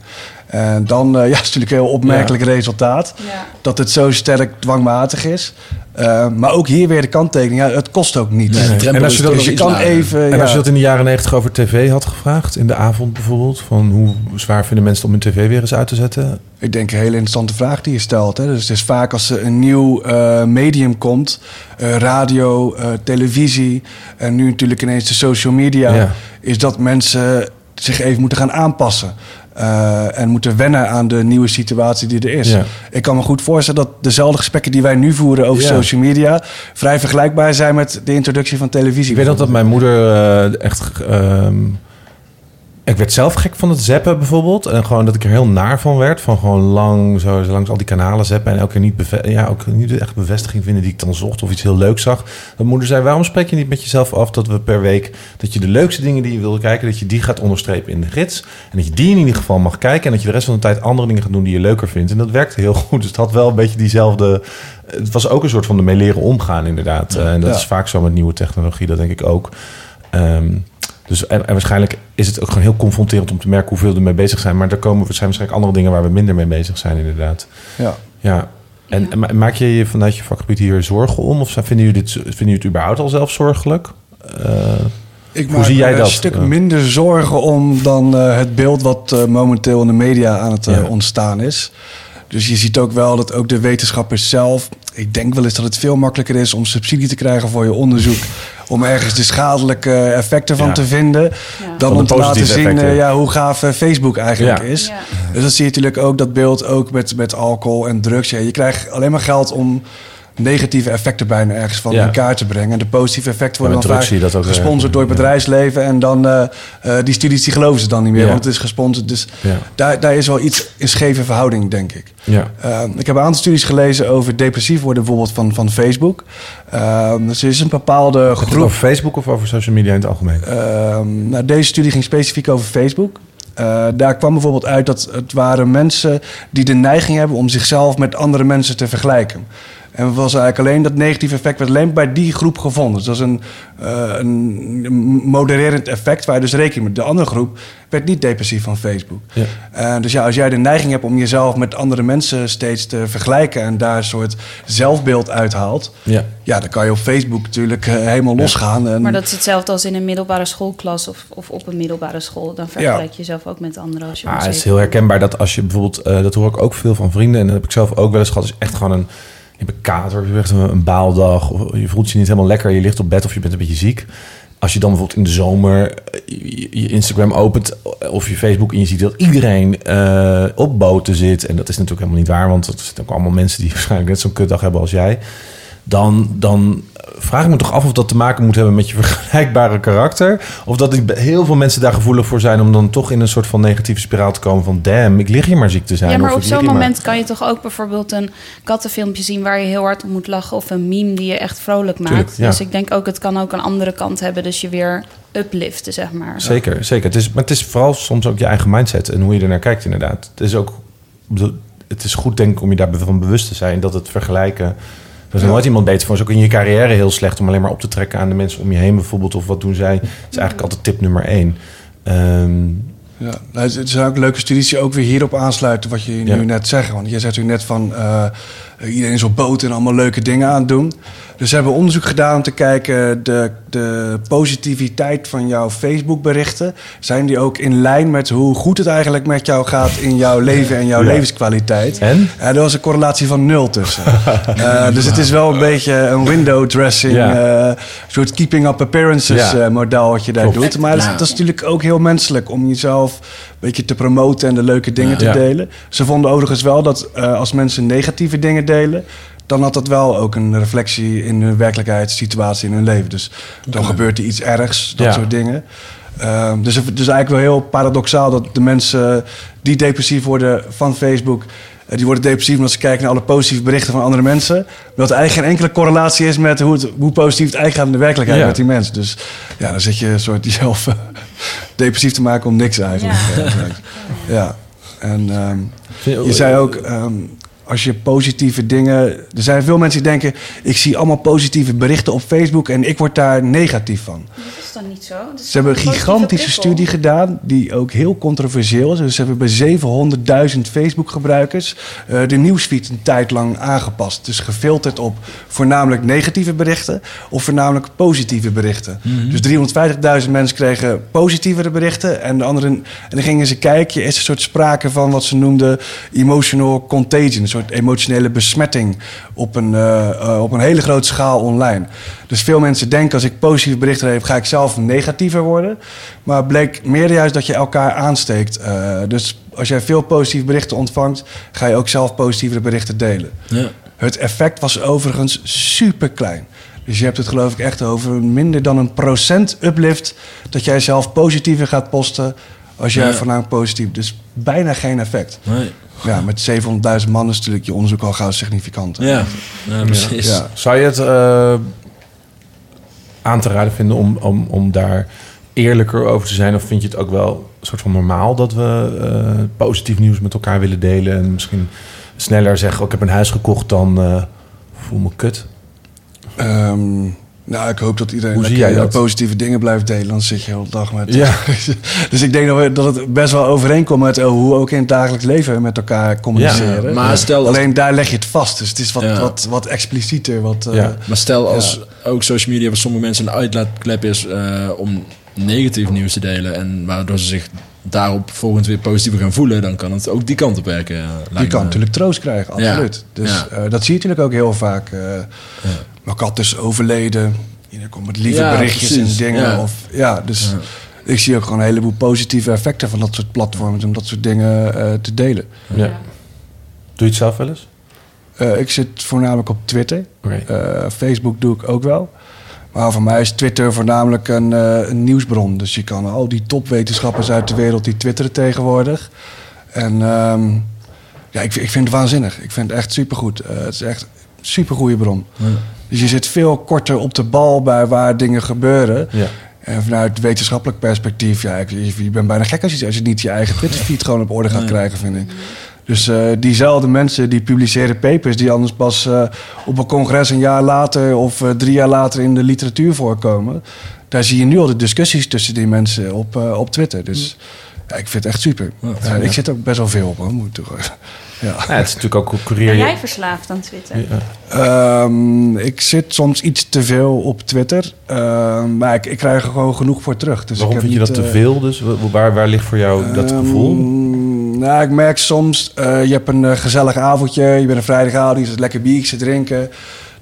[SPEAKER 4] En dan eh, ja, is het natuurlijk een heel opmerkelijk resultaat
[SPEAKER 1] Ja.
[SPEAKER 4] dat het zo sterk dwangmatig is. Eh, maar ook hier weer de kanttekening, ja, het kost ook.
[SPEAKER 3] Nee, drempel
[SPEAKER 2] En als je dat-
[SPEAKER 4] Dus je
[SPEAKER 3] iets
[SPEAKER 4] kan
[SPEAKER 3] lager.
[SPEAKER 4] even...
[SPEAKER 2] En
[SPEAKER 4] ja,
[SPEAKER 2] als je dat in de jaren negentig over tv had gevraagd, in de avond bijvoorbeeld, van hoe zwaar vinden mensen om hun tv weer eens uit te zetten?
[SPEAKER 4] Ik denk een hele interessante vraag die je stelt. Hè. Dus het is vaak als er een nieuw eh, medium komt, eh, radio, eh, televisie en nu natuurlijk ineens de social media,
[SPEAKER 2] Ja.
[SPEAKER 4] is dat mensen zich even moeten gaan aanpassen. Eh, en moeten wennen aan de nieuwe situatie die er is.
[SPEAKER 2] Ja.
[SPEAKER 4] Ik kan me goed voorstellen dat dezelfde gesprekken die wij nu voeren over
[SPEAKER 2] Ja.
[SPEAKER 4] social media vrij vergelijkbaar zijn met de introductie van televisie.
[SPEAKER 2] Ik weet nog dat mijn moeder eh, echt. ehm, ik werd zelf gek van het zappen bijvoorbeeld. En gewoon dat ik er heel naar van werd. Van gewoon lang zo, langs al die kanalen zappen. En elke keer niet, beve- ja, ook niet echt bevestiging vinden die ik dan zocht. Of iets heel leuks zag. Dat moeder zei, waarom spreek je niet met jezelf af dat we per week... dat je de leukste dingen die je wilde kijken... dat je die gaat onderstrepen in de gids. En dat je die in ieder geval mag kijken. En dat je de rest van de tijd andere dingen gaat doen die je leuker vindt. En dat werkte heel goed. Dus het had wel een beetje diezelfde... Het was ook een soort van ermee leren omgaan inderdaad. Eh, en dat
[SPEAKER 4] Ja.
[SPEAKER 2] is vaak zo met nieuwe technologie. Dat denk ik ook. Ehm, dus, en, en waarschijnlijk is het ook gewoon heel confronterend om te merken hoeveel we ermee bezig zijn. Maar er komen zijn waarschijnlijk andere dingen waar we minder mee bezig zijn, inderdaad.
[SPEAKER 4] Ja.
[SPEAKER 2] Ja. En, en ma- maak je je vanuit je vakgebied hier zorgen om? Of vinden jullie, dit, vinden jullie het überhaupt al zelf zorgelijk? Eh,
[SPEAKER 4] Ik
[SPEAKER 2] Hoe
[SPEAKER 4] maak
[SPEAKER 2] zie jij dat?
[SPEAKER 4] een stuk minder zorgen om dan eh, het beeld wat eh, momenteel in de media aan het
[SPEAKER 2] Ja.
[SPEAKER 4] ontstaan is. Dus je ziet ook wel dat ook de wetenschappers zelf... Ik denk wel eens dat het veel makkelijker is om subsidie te krijgen voor je onderzoek. Om ergens de schadelijke effecten van
[SPEAKER 2] Ja.
[SPEAKER 4] te vinden. Dan om te laten zien
[SPEAKER 2] effecten.
[SPEAKER 4] eh, ja, hoe gaaf eh, Facebook eigenlijk
[SPEAKER 2] Ja.
[SPEAKER 4] is.
[SPEAKER 1] Ja.
[SPEAKER 4] Dus dat zie je natuurlijk ook, dat beeld ook met, met alcohol en drugs. Ja, je krijgt alleen maar geld om negatieve effecten bijna ergens van
[SPEAKER 2] Ja.
[SPEAKER 4] in kaart te brengen. En de positieve effecten worden dan vaak
[SPEAKER 2] ook,
[SPEAKER 4] gesponsord
[SPEAKER 2] eh,
[SPEAKER 4] door het
[SPEAKER 2] ja.
[SPEAKER 4] bedrijfsleven. En dan eh, eh, die studies die geloven ze dan niet meer,
[SPEAKER 2] Ja.
[SPEAKER 4] want het is gesponsord. Dus daar, daar is wel iets in scheve verhouding, denk ik.
[SPEAKER 2] Ja.
[SPEAKER 4] Uh, ik heb een aantal studies gelezen over depressief worden, bijvoorbeeld van, van Facebook. Uh, dus er is een bepaalde
[SPEAKER 2] het
[SPEAKER 4] groep.
[SPEAKER 2] over Facebook of over social media in het algemeen?
[SPEAKER 4] Uh, nou, deze studie ging specifiek over Facebook. Uh, daar kwam bijvoorbeeld uit dat het waren mensen die de neiging hebben om zichzelf met andere mensen te vergelijken. En het was eigenlijk alleen dat negatieve effect werd alleen bij die groep gevonden. Dus dat is een, uh, een modererend effect waar je dus rekening met. De andere groep werd niet depressief van Facebook.
[SPEAKER 2] Ja.
[SPEAKER 4] Uh, dus ja, als jij de neiging hebt om jezelf met andere mensen steeds te vergelijken en daar een soort zelfbeeld uithaalt,
[SPEAKER 2] Ja.
[SPEAKER 4] ja, dan kan je op Facebook natuurlijk uh, helemaal losgaan. En,
[SPEAKER 1] Maar dat is hetzelfde als in een middelbare schoolklas of, of op een middelbare school. Dan vergelijk je jezelf ook met anderen als je
[SPEAKER 2] Ah, het is heel herkenbaar dat als je bijvoorbeeld, uh, dat hoor ik ook veel van vrienden en dat heb ik zelf ook wel eens gehad, is echt gewoon een, je een kater, je hebt een, baaldag, of je voelt je niet helemaal lekker, je ligt op bed of je bent een beetje ziek. Als je dan bijvoorbeeld in de zomer je, je Instagram opent of je Facebook en je ziet dat iedereen uh, op boten zit, en dat is natuurlijk helemaal niet waar, want er zitten ook allemaal mensen die waarschijnlijk net zo'n kutdag hebben als jij, dan, dan vraag ik me toch af of dat te maken moet hebben met je vergelijkbare karakter. Of dat heel veel mensen daar gevoelig voor zijn om dan toch in een soort van negatieve spiraal te komen van damn, ik lig hier maar ziek te zijn.
[SPEAKER 1] Ja, maar
[SPEAKER 2] of
[SPEAKER 1] op zo'n moment kan je toch ook bijvoorbeeld een kattenfilmpje zien waar je heel hard om moet lachen. Of een meme die je echt vrolijk maakt.
[SPEAKER 2] Tuurlijk, ja.
[SPEAKER 1] Dus ik denk ook, het kan ook een andere kant hebben. Dus je weer upliften, zeg maar.
[SPEAKER 2] Zeker, zeker. Het is, maar het is vooral soms ook je eigen mindset en hoe je er naar kijkt inderdaad. Het is ook, het is goed denk ik om je daarvan bewust te zijn dat het vergelijken... Er is
[SPEAKER 4] Ja.
[SPEAKER 2] nooit iemand beter voor. Het is ook in je carrière heel slecht om alleen maar op te trekken aan de mensen om je heen bijvoorbeeld. Of wat doen zij. Het is eigenlijk altijd tip nummer één. Ehm,
[SPEAKER 4] Ja, nou, het zijn ook leuke studies die ook weer hierop aansluiten wat je
[SPEAKER 2] Ja.
[SPEAKER 4] nu net zegt. Want jij zegt u net van eh, iedereen is op boot en allemaal leuke dingen aan het doen. Dus ze hebben onderzoek gedaan om te kijken de, de positiviteit van jouw Facebook berichten. Zijn die ook in lijn met hoe goed het eigenlijk met jou gaat in jouw leven en jouw
[SPEAKER 2] Ja.
[SPEAKER 4] levenskwaliteit?
[SPEAKER 2] En?
[SPEAKER 4] Ja, er was een correlatie van nul tussen. Eh, dus het is wel een beetje een window dressing,
[SPEAKER 2] Ja.
[SPEAKER 4] eh, soort keeping up appearances
[SPEAKER 2] Ja.
[SPEAKER 4] eh, model wat je daar
[SPEAKER 2] Klopt.
[SPEAKER 4] doet. Maar dat, is- dat is natuurlijk ook heel menselijk om jezelf beetje te promoten en de leuke dingen te delen. Ze vonden overigens wel dat eh, als mensen negatieve dingen delen, dan had dat wel ook een reflectie in hun werkelijkheidssituatie in hun leven. Dus dan gebeurt er iets ergs, dat soort dingen. Ehm, dus het is eigenlijk wel heel paradoxaal dat de mensen die depressief worden van Facebook. Eh, Die worden depressief omdat ze kijken naar alle positieve berichten van andere mensen. Dat er eigenlijk geen enkele correlatie is met hoe, het, hoe positief het eigenlijk gaat in de werkelijkheid
[SPEAKER 2] Ja.
[SPEAKER 4] met die mensen. Dus ja, dan zit je een soort jezelf eh, depressief te maken om niks eigenlijk.
[SPEAKER 1] Ja.
[SPEAKER 4] Ja. ja. En ehm, je zei ook, ehm, als je positieve dingen. Er zijn veel mensen die denken: ik zie allemaal positieve berichten op Facebook en ik word daar negatief van.
[SPEAKER 1] Is dan niet zo.
[SPEAKER 4] Ze hebben een gigantische studie gedaan, die ook heel controversieel is. Dus ze hebben bij 700.000 Facebook-gebruikers eh, de nieuwsfeed een tijd lang aangepast. Dus gefilterd op voornamelijk negatieve berichten of voornamelijk positieve berichten. Dus 350.000 mensen kregen positievere berichten en de anderen. En dan gingen ze kijken, is er een soort sprake van wat ze noemden emotional contagion, een soort emotionele besmetting op een, eh, eh, op een hele grote schaal online. Dus veel mensen denken als ik positieve berichten heb, ga ik zelf negatiever worden. Maar het bleek meer juist dat je elkaar aansteekt. Eh, dus als jij veel positieve berichten ontvangt, ga je ook zelf positievere berichten delen.
[SPEAKER 3] Ja.
[SPEAKER 4] Het effect was overigens super klein. Dus je hebt het geloof ik echt over minder dan een procent uplift dat jij zelf positiever gaat posten als jij
[SPEAKER 3] Ja.
[SPEAKER 4] voornamelijk positief. Dus bijna geen effect.
[SPEAKER 3] Nee.
[SPEAKER 4] Ja, met 700.000 man is natuurlijk je onderzoek al gauw significant.
[SPEAKER 3] Ja. ja, precies.
[SPEAKER 4] Ja.
[SPEAKER 2] Zou je het eh, aan te raden vinden om, om, om daar eerlijker over te zijn? Of vind je het ook wel een soort van normaal dat we eh, positief nieuws met elkaar willen delen? En misschien sneller zeggen, oh, ik heb een huis gekocht dan eh, voel me kut.
[SPEAKER 4] Ehm, nou, ik hoop dat iedereen
[SPEAKER 2] Hoe zie
[SPEAKER 4] lekker,
[SPEAKER 2] jij dat?
[SPEAKER 4] positieve dingen blijft delen. Dan zit je de hele dag met...
[SPEAKER 2] Ja.
[SPEAKER 4] dus ik denk dat, we, dat het best wel overeenkomt met eh, hoe we ook in het dagelijks leven met elkaar communiceren.
[SPEAKER 3] Ja, maar stel als-
[SPEAKER 4] Alleen daar leg je het vast. Dus het is wat,
[SPEAKER 3] Ja.
[SPEAKER 4] wat, wat explicieter. Wat, eh,
[SPEAKER 2] Ja.
[SPEAKER 3] Maar stel als ook social media voor sommige mensen een uitlaatklep is eh, om negatief nieuws te delen en waardoor ze zich daarop volgend weer positiever gaan voelen, dan kan het ook die kant op werken.
[SPEAKER 4] Je kan
[SPEAKER 3] me.
[SPEAKER 4] natuurlijk troost krijgen, absoluut. Dus eh, dat zie je natuurlijk ook heel vaak. Mijn kat is overleden. Iedereen komt met lieve
[SPEAKER 3] Ja,
[SPEAKER 4] berichtjes
[SPEAKER 3] precies.
[SPEAKER 4] en dingen.
[SPEAKER 3] Ja.
[SPEAKER 4] Of, ja, dus ik zie ook gewoon een heleboel positieve effecten van dat soort platforms... om dat soort dingen eh, te delen.
[SPEAKER 2] Ja. Doe je het zelf wel eens?
[SPEAKER 4] Eh, ik zit voornamelijk op Twitter.
[SPEAKER 2] Oké.
[SPEAKER 4] Eh, Facebook doe ik ook wel. Maar voor mij is Twitter voornamelijk een, eh, een nieuwsbron. Dus je kan al die topwetenschappers uit de wereld die twitteren tegenwoordig. En ehm, ja, ik, ik vind het waanzinnig. Ik vind het echt supergoed. Het is echt een supergoeie bron. Dus je zit veel korter op de bal bij waar dingen gebeuren.
[SPEAKER 2] Ja.
[SPEAKER 4] En vanuit wetenschappelijk perspectief, ja, ik, je, je bent bijna gek als je, als je niet je eigen Twitterfeed gewoon op orde gaat krijgen, vind ik. Dus eh, diezelfde mensen die publiceren papers die anders pas eh, op een congres een jaar later of eh, drie jaar later in de literatuur voorkomen. Daar zie je nu al de discussies tussen die mensen op, op Twitter. Dus ja, ik vind het echt super.
[SPEAKER 3] Ja,
[SPEAKER 4] Eh, ik zit er ook best wel veel op, hoor, moet ik toegeven. Ja.
[SPEAKER 2] Ja, het is natuurlijk ook courier.
[SPEAKER 1] Ben jij verslaafd aan Twitter?
[SPEAKER 2] Ja.
[SPEAKER 4] Ehm, ik zit soms iets te veel op Twitter. Ehm, maar ik, ik krijg er gewoon genoeg voor terug. Dus
[SPEAKER 2] Waarom
[SPEAKER 4] ik heb
[SPEAKER 2] vind je dat te
[SPEAKER 4] eh,
[SPEAKER 2] veel dus? Wa- Waar, waar ligt voor jou dat
[SPEAKER 4] Ehm,
[SPEAKER 2] gevoel?
[SPEAKER 4] Nou, ik merk soms, eh, je hebt een eh, gezellig avondje, je bent een vrijdagavond, je zit lekker biertje drinken.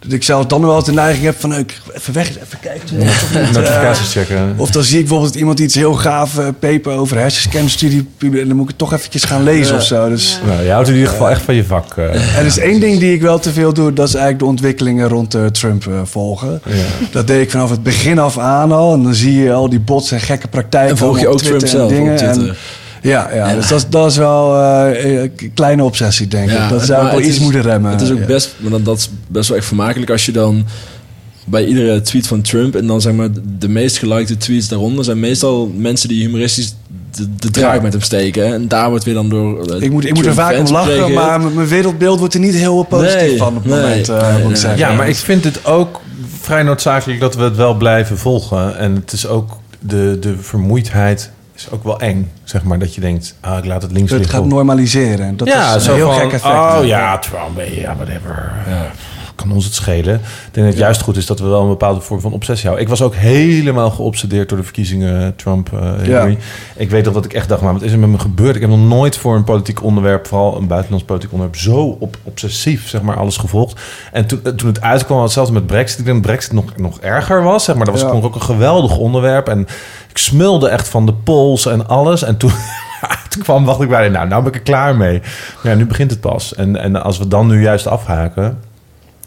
[SPEAKER 4] Dat ik zelfs dan wel eens de neiging heb van, eh, ik even weg, even kijken.
[SPEAKER 2] Notificaties checken.
[SPEAKER 4] Of dan zie ik bijvoorbeeld iemand iets heel gaaf uh, paper over hersenscanstudie publiceren. En dan moet ik het toch eventjes gaan lezen of zo. Dus,
[SPEAKER 2] Nou, je houdt in ieder geval echt van je vak. eh.
[SPEAKER 4] Er is één ding die ik wel te veel doe. Dat is eigenlijk de ontwikkelingen rond eh, Trump eh, volgen.
[SPEAKER 2] Ja.
[SPEAKER 4] Dat deed ik vanaf het begin af aan al. En dan zie je al die bots en gekke praktijken.
[SPEAKER 3] En volg je ook Trump zelf op
[SPEAKER 4] dingen.
[SPEAKER 3] Twitter?
[SPEAKER 4] En, ja, ja dus dat, dat is wel eh, een kleine obsessie, denk ik. Dat zou wel iets
[SPEAKER 3] is-
[SPEAKER 4] moeten remmen.
[SPEAKER 3] Het is ook
[SPEAKER 4] Ja.
[SPEAKER 3] best, maar dan, dat is best wel echt vermakelijk als je dan bij iedere tweet van Trump en dan zeg maar de meest gelikte tweets daaronder zijn meestal mensen die humoristisch de, de draak
[SPEAKER 4] Ja.
[SPEAKER 3] met hem steken. hè. En daar wordt weer dan door. eh,
[SPEAKER 4] Ik moet, ik moet er vaak om lachen, maar mijn wereldbeeld wordt er niet heel positief
[SPEAKER 3] Nee,
[SPEAKER 4] van op het
[SPEAKER 3] nee,
[SPEAKER 4] moment, eh,
[SPEAKER 3] nee,
[SPEAKER 4] moet ik
[SPEAKER 3] nee.
[SPEAKER 4] zeggen.
[SPEAKER 2] Ja, maar ik vind het ook vrij noodzakelijk dat we het wel blijven volgen. En het is ook de, de vermoeidheid is ook wel eng, zeg maar. Dat je denkt, ah, ik laat het links
[SPEAKER 4] het
[SPEAKER 2] liggen.
[SPEAKER 4] gaat normaliseren. Dat
[SPEAKER 2] ja,
[SPEAKER 4] is een heel
[SPEAKER 2] van,
[SPEAKER 4] gek effect.
[SPEAKER 2] Oh ja, Trump, ja, whatever. Kan ons het schelen. Ik denk dat het juist goed is dat we wel een bepaalde vorm van obsessie houden. Ik was ook helemaal geobsedeerd door de verkiezingen Trump. eh, Hillary. Ik weet nog dat ik echt dacht, maar wat is er met me gebeurd? Ik heb nog nooit voor een politiek onderwerp, vooral een buitenlands politiek onderwerp, zo op, obsessief zeg maar alles gevolgd. En toen, toen het uitkwam, hetzelfde met Brexit. Ik denk dat Brexit nog, nog erger was, zeg maar. Dat was ook een geweldig onderwerp. En ik smulde echt van de polls en alles. En toen, kwam, wacht ik bij, nou, nou ben ik er klaar mee. Maar ja, nu begint het pas. En, en als we dan nu juist afhaken,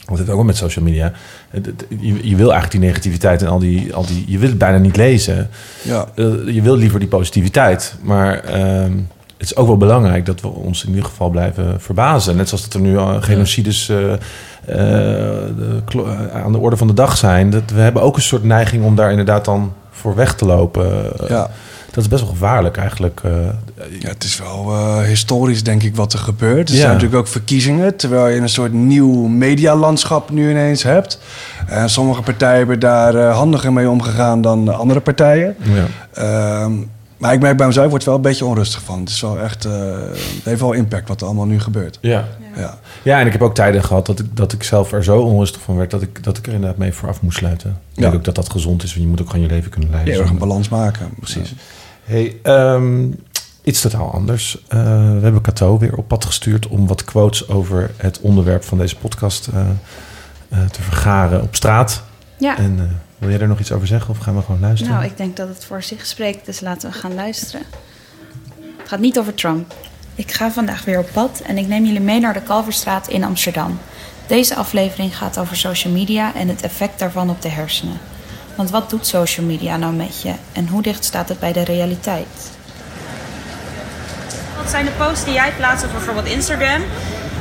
[SPEAKER 2] want het ook wel met social media. Je, je wil eigenlijk die negativiteit en al die, al die... Je wil het bijna niet lezen.
[SPEAKER 4] Ja.
[SPEAKER 2] Eh, je wil liever die positiviteit. Maar ehm, het is ook wel belangrijk dat we ons in ieder geval blijven verbazen. Net zoals dat er nu al genocides eh, eh, de eh, aan de orde van de dag zijn. Dat we hebben ook een soort neiging om daar inderdaad dan voor weg te lopen. Eh,
[SPEAKER 4] Ja.
[SPEAKER 2] Dat is best wel gevaarlijk eigenlijk. eh.
[SPEAKER 4] Ja, het is wel eh, historisch, denk ik, wat er gebeurt. Er
[SPEAKER 2] Ja.
[SPEAKER 4] zijn natuurlijk ook verkiezingen, terwijl je een soort nieuw medialandschap nu ineens hebt. En sommige partijen hebben daar eh, handiger mee omgegaan dan andere partijen.
[SPEAKER 2] ja.
[SPEAKER 4] Ehm, maar ik merk bij mezelf, ik word er wel een beetje onrustig van. Het is wel echt, eh, het heeft wel impact wat er allemaal nu gebeurt.
[SPEAKER 2] Ja.
[SPEAKER 4] Ja.
[SPEAKER 2] Ja, en ik heb ook tijden gehad dat ik, dat ik zelf er zo onrustig van werd... dat ik, dat ik er inderdaad mee vooraf moest sluiten. Ik
[SPEAKER 4] Ja.
[SPEAKER 2] denk ook dat dat gezond is, want je moet ook gewoon je leven kunnen leiden.
[SPEAKER 4] Heel erg een balans maken.
[SPEAKER 2] Precies. Hey, ehm, iets totaal anders. Eh, we hebben Cato weer op pad gestuurd... om wat quotes over het onderwerp van deze podcast eh, eh, te vergaren op straat.
[SPEAKER 1] Ja.
[SPEAKER 2] En eh, wil jij er nog iets over zeggen of gaan we gewoon luisteren?
[SPEAKER 1] Nou, ik denk dat het voor zich spreekt, dus laten we gaan luisteren. Het gaat niet over Trump. Ik ga vandaag weer op pad en ik neem jullie mee naar de Kalverstraat in Amsterdam. Deze aflevering gaat over social media en het effect daarvan op de hersenen. Want wat doet social media nou met je en hoe dicht staat het bij de realiteit? Wat zijn de posts die jij plaatst op bijvoorbeeld Instagram?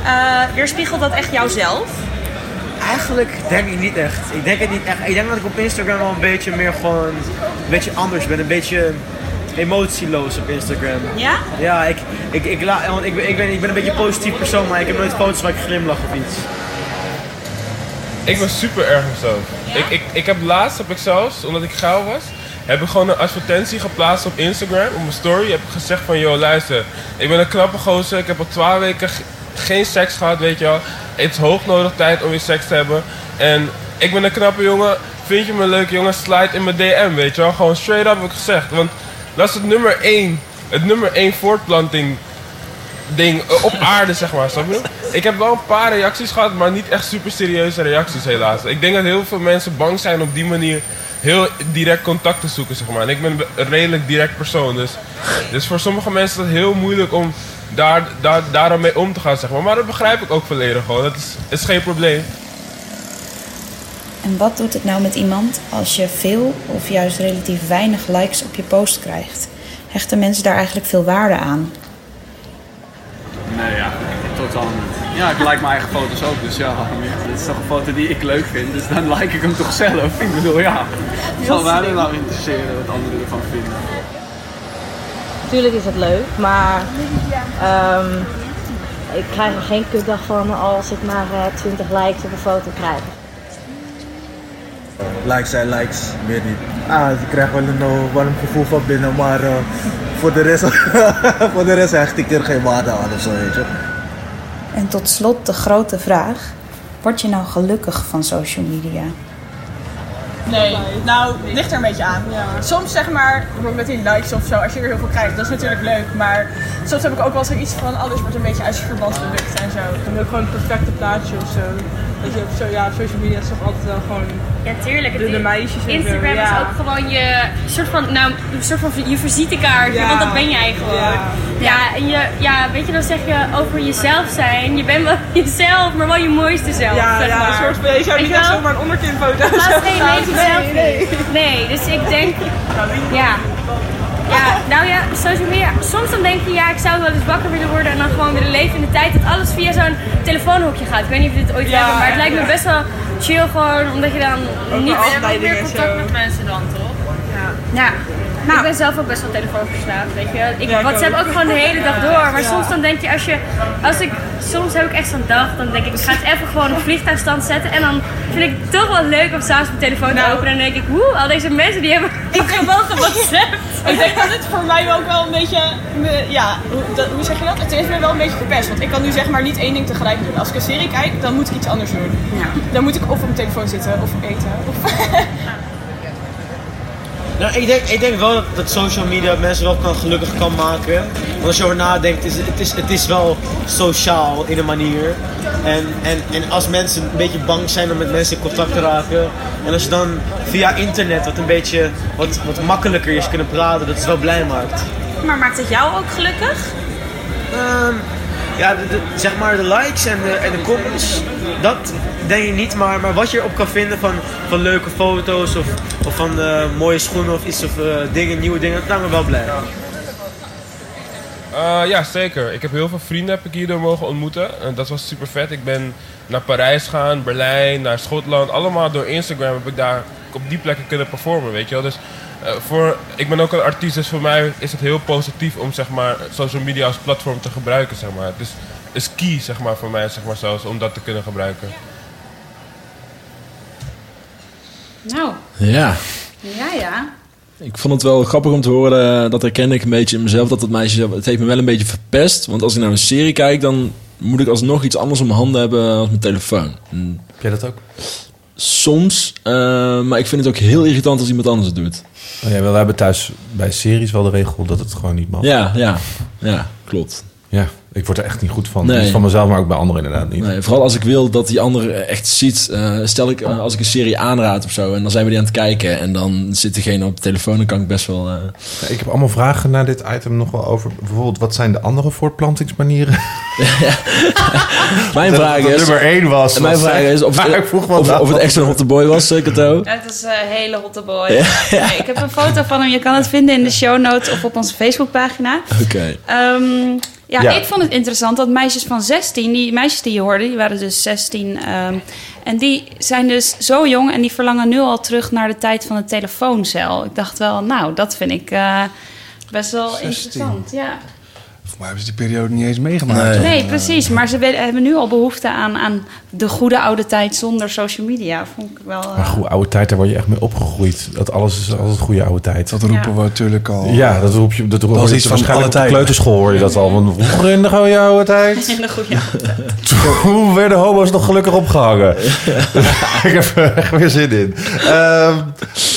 [SPEAKER 1] Uh, weerspiegelt dat echt jouzelf?
[SPEAKER 5] Eigenlijk denk ik niet echt. Ik denk het niet echt. Ik denk dat ik op Instagram wel een beetje meer gewoon een beetje anders ben. Een beetje emotieloos op Instagram.
[SPEAKER 1] Ja?
[SPEAKER 5] Ja, ik, ik, ik, la, want ik, ben, ik, ben, ik ben een beetje een positief persoon, maar ik heb nooit foto's waar ik glimlach of iets.
[SPEAKER 6] Ik ben super erg mezelf. Ik, ik, ik heb laatst, heb ik zelfs, omdat ik gauw was, heb ik gewoon een advertentie geplaatst op Instagram, op mijn story. Heb ik gezegd van, yo luister, ik ben een knappe gozer, ik heb al twaalf weken ge- geen seks gehad, weet je wel. Het is hoog nodig tijd om weer seks te hebben. En ik ben een knappe jongen, vind je me een leuke jongen, slide in mijn DM, weet je wel. Gewoon straight up heb ik gezegd, want dat is het nummer één, het nummer één voortplanting ding eh, op aarde, zeg maar. Snap je? Ik heb wel een paar reacties gehad, maar niet echt super serieuze reacties, helaas. Ik denk dat heel veel mensen bang zijn op die manier heel direct contact te zoeken, zeg maar. En ik ben een redelijk direct persoon, dus, dus voor sommige mensen is het heel moeilijk om daar, daar, daarom mee om te gaan, zeg maar. Maar dat begrijp ik ook volledig gewoon. Dat is, is geen probleem.
[SPEAKER 1] En wat doet het nou met iemand als je veel of juist relatief weinig likes op je post krijgt? Hechten mensen daar eigenlijk veel waarde aan?
[SPEAKER 7] Nee, ja, totaal niet. Ja, ik like mijn eigen foto's ook, dus ja, waarom niet? Dit is toch een foto die ik leuk vind, dus dan like ik hem toch zelf. Ik bedoel, ja, zal mij nou interesseren wat anderen ervan vinden.
[SPEAKER 8] Natuurlijk is het leuk, maar ehm, ik krijg er geen kutdag van als ik maar eh, 20 likes op een foto krijg.
[SPEAKER 9] Likes zijn likes, meer niet. Ah, je krijgt wel een uh, warm gevoel van binnen, maar eh, voor, de rest, voor de rest hecht ik er geen waarde aan of zo, weet je.
[SPEAKER 1] En tot slot de grote vraag: word je nou gelukkig van social media?
[SPEAKER 10] Nee, nou, het ligt er een beetje aan. Soms zeg maar, bijvoorbeeld met die likes of zo, als je er heel veel krijgt, dat is natuurlijk leuk. Maar soms heb ik ook wel eens iets van, alles wordt een beetje uit je verband gelukt en zo.
[SPEAKER 11] Dan ook gewoon het perfecte plaatje of zo. Dat je op zo, ja, social media is toch altijd wel gewoon
[SPEAKER 12] Ja, tuurlijk.
[SPEAKER 11] de, de meisjes en zo.
[SPEAKER 12] Instagram
[SPEAKER 11] ja.
[SPEAKER 12] is ook gewoon je soort van, nou, een soort van je visitekaartje,
[SPEAKER 11] Ja.
[SPEAKER 12] want dat ben jij gewoon.
[SPEAKER 11] Ja.
[SPEAKER 12] Ja. en je, ja, weet je, dan zeg je over jezelf zijn. Je bent wel jezelf, maar wel je mooiste zelf.
[SPEAKER 11] Ja,
[SPEAKER 12] zeg
[SPEAKER 11] ja,
[SPEAKER 12] maar.
[SPEAKER 11] een soort van, je zou niet echt zomaar een onderkinfoto
[SPEAKER 12] leven
[SPEAKER 11] Nee,
[SPEAKER 12] zelf
[SPEAKER 11] nee.
[SPEAKER 12] Nee, dus ik denk, ja. Ja, nou ja, social media. Soms dan denk je, ja, ik zou wel eens wakker willen worden en dan gewoon willen leven in de tijd dat alles via zo'n telefoonhokje gaat. Ik weet niet of je dit ooit
[SPEAKER 11] Ja,
[SPEAKER 12] hebt, maar het lijkt me best wel chill gewoon, omdat je dan niet...
[SPEAKER 11] afleiding en zo.
[SPEAKER 12] mensen dan, toch? Ja. Ik ben zelf ook best wel telefoonverslaafd, weet je. Ik
[SPEAKER 11] Ja,
[SPEAKER 12] WhatsApp
[SPEAKER 11] ook.
[SPEAKER 12] ook gewoon de hele dag door, maar
[SPEAKER 11] Ja.
[SPEAKER 12] soms dan denk je, als je, als ik, soms heb ik echt zo'n dag, dan denk ik, ik ga het even gewoon op vliegtuigstand zetten en dan vind ik het toch wel leuk om s'avonds mijn telefoon te
[SPEAKER 11] Nou.
[SPEAKER 12] openen en dan denk ik, woe, al deze mensen die hebben ik gewoon gewhatsappt.
[SPEAKER 10] Ik denk dat het voor mij ook wel een beetje, ja, hoe, zeg je dat? Het heeft me wel een beetje verpest. Want ik kan nu zeg maar niet één ding tegelijk doen. Als ik een serie kijk, dan moet ik iets anders doen. Dan moet ik of op mijn telefoon zitten, of eten. Of
[SPEAKER 5] Nou, ik denk, ik denk wel dat, dat social media mensen wel kan, gelukkig kan maken. Want als je over nadenkt, is, het, is, het is wel sociaal in een manier. En, en, en als mensen een beetje bang zijn om met mensen in contact te raken. En als je dan via internet wat een beetje wat, wat makkelijker is kunnen praten, dat is wel blij maakt.
[SPEAKER 1] Maar maakt het jou ook gelukkig?
[SPEAKER 5] Ehm, ja, de, zeg maar de likes en de, en de comments, dat denk ik niet. Maar, maar wat je erop kan vinden van, van leuke foto's of, of van eh, mooie schoenen of iets of eh, dingen, nieuwe dingen, dat maakt me wel blij.
[SPEAKER 6] Eh, ja, zeker. Ik heb heel veel vrienden heb ik hierdoor mogen ontmoeten. En dat was super vet. Ik ben naar Parijs gegaan, Berlijn, naar Schotland. Allemaal door Instagram heb ik daar op die plekken kunnen performen, weet je wel. Dus eh, voor, ik ben ook een artiest, dus voor mij is het heel positief om zeg maar, social media als platform te gebruiken, zeg maar. Het is, is key, zeg maar, voor mij, zeg maar, zelfs, om dat te kunnen gebruiken.
[SPEAKER 1] Nou,
[SPEAKER 3] Ja.
[SPEAKER 1] ja, ja.
[SPEAKER 3] Ik vond het wel grappig om te horen, eh, dat herkende ik een beetje in mezelf, dat het meisje, het heeft me wel een beetje verpest. Want als ik naar een serie kijk, dan moet ik alsnog iets anders om mijn handen hebben als mijn telefoon.
[SPEAKER 2] Heb jij dat ook?
[SPEAKER 3] Soms, eh, maar ik vind het ook heel irritant als iemand anders het doet.
[SPEAKER 2] Oh, ja, we hebben thuis bij series wel de regel dat het gewoon niet mag.
[SPEAKER 3] Ja, ja, ja, klopt.
[SPEAKER 2] Ja, ik word er echt niet goed van.
[SPEAKER 3] Nee.
[SPEAKER 2] Niet van mezelf, maar ook bij anderen inderdaad niet.
[SPEAKER 3] Nee, vooral als ik wil dat die ander echt ziet. eh, stel ik eh, als ik een serie aanraad of zo en dan zijn we die aan het kijken en dan zit diegene op de telefoon, dan kan ik best wel. eh,
[SPEAKER 2] Ja, Ik heb allemaal vragen naar dit item nog wel over. Bijvoorbeeld, wat zijn de andere voortplantingsmanieren?
[SPEAKER 3] Mijn
[SPEAKER 2] Dat
[SPEAKER 3] vraag is.
[SPEAKER 2] nummer één was.
[SPEAKER 3] en mijn vraag
[SPEAKER 2] zei-
[SPEAKER 3] is of,
[SPEAKER 2] Maar ik vroeg wel
[SPEAKER 3] of,
[SPEAKER 2] af
[SPEAKER 3] of het
[SPEAKER 2] wat-
[SPEAKER 3] echt zo'n hotte boy was, Kato.
[SPEAKER 1] Het is een hele hotte boy. Nee, ik heb een foto van hem. Je kan het vinden in de show notes of op onze Facebookpagina.
[SPEAKER 3] Oké.
[SPEAKER 1] Ehm, ja,
[SPEAKER 2] Ja.
[SPEAKER 1] ik vond het interessant dat meisjes van 16, die meisjes die je hoorde, die waren dus 16. ehm, en die zijn dus zo jong en die verlangen nu al terug naar de tijd van de telefooncel. Ik dacht wel, nou, dat vind ik eh, best wel
[SPEAKER 4] 16.
[SPEAKER 1] interessant. Ja.
[SPEAKER 4] Mij hebben ze die periode niet eens meegemaakt.
[SPEAKER 3] Nee.
[SPEAKER 1] Nee, precies. Maar ze hebben nu al behoefte aan, aan de goede oude tijd zonder social media. Vond ik wel. eh,
[SPEAKER 2] Maar goede oude tijd, daar word je echt mee opgegroeid. Dat alles is altijd goede oude tijd.
[SPEAKER 4] Dat roepen
[SPEAKER 1] Ja.
[SPEAKER 4] we natuurlijk al.
[SPEAKER 2] Ja, dat roep je. Dat, roep
[SPEAKER 4] is
[SPEAKER 2] je
[SPEAKER 4] iets van
[SPEAKER 2] waarschijnlijk
[SPEAKER 4] alle
[SPEAKER 2] op de
[SPEAKER 4] tijden.
[SPEAKER 2] kleuterschool hoor je dat al. Want vroeger in de goede oude tijd.
[SPEAKER 1] in de goede oude tijd.
[SPEAKER 2] Toen werden homo's nog gelukkig opgehangen. ik heb er echt weer zin in. Ehm,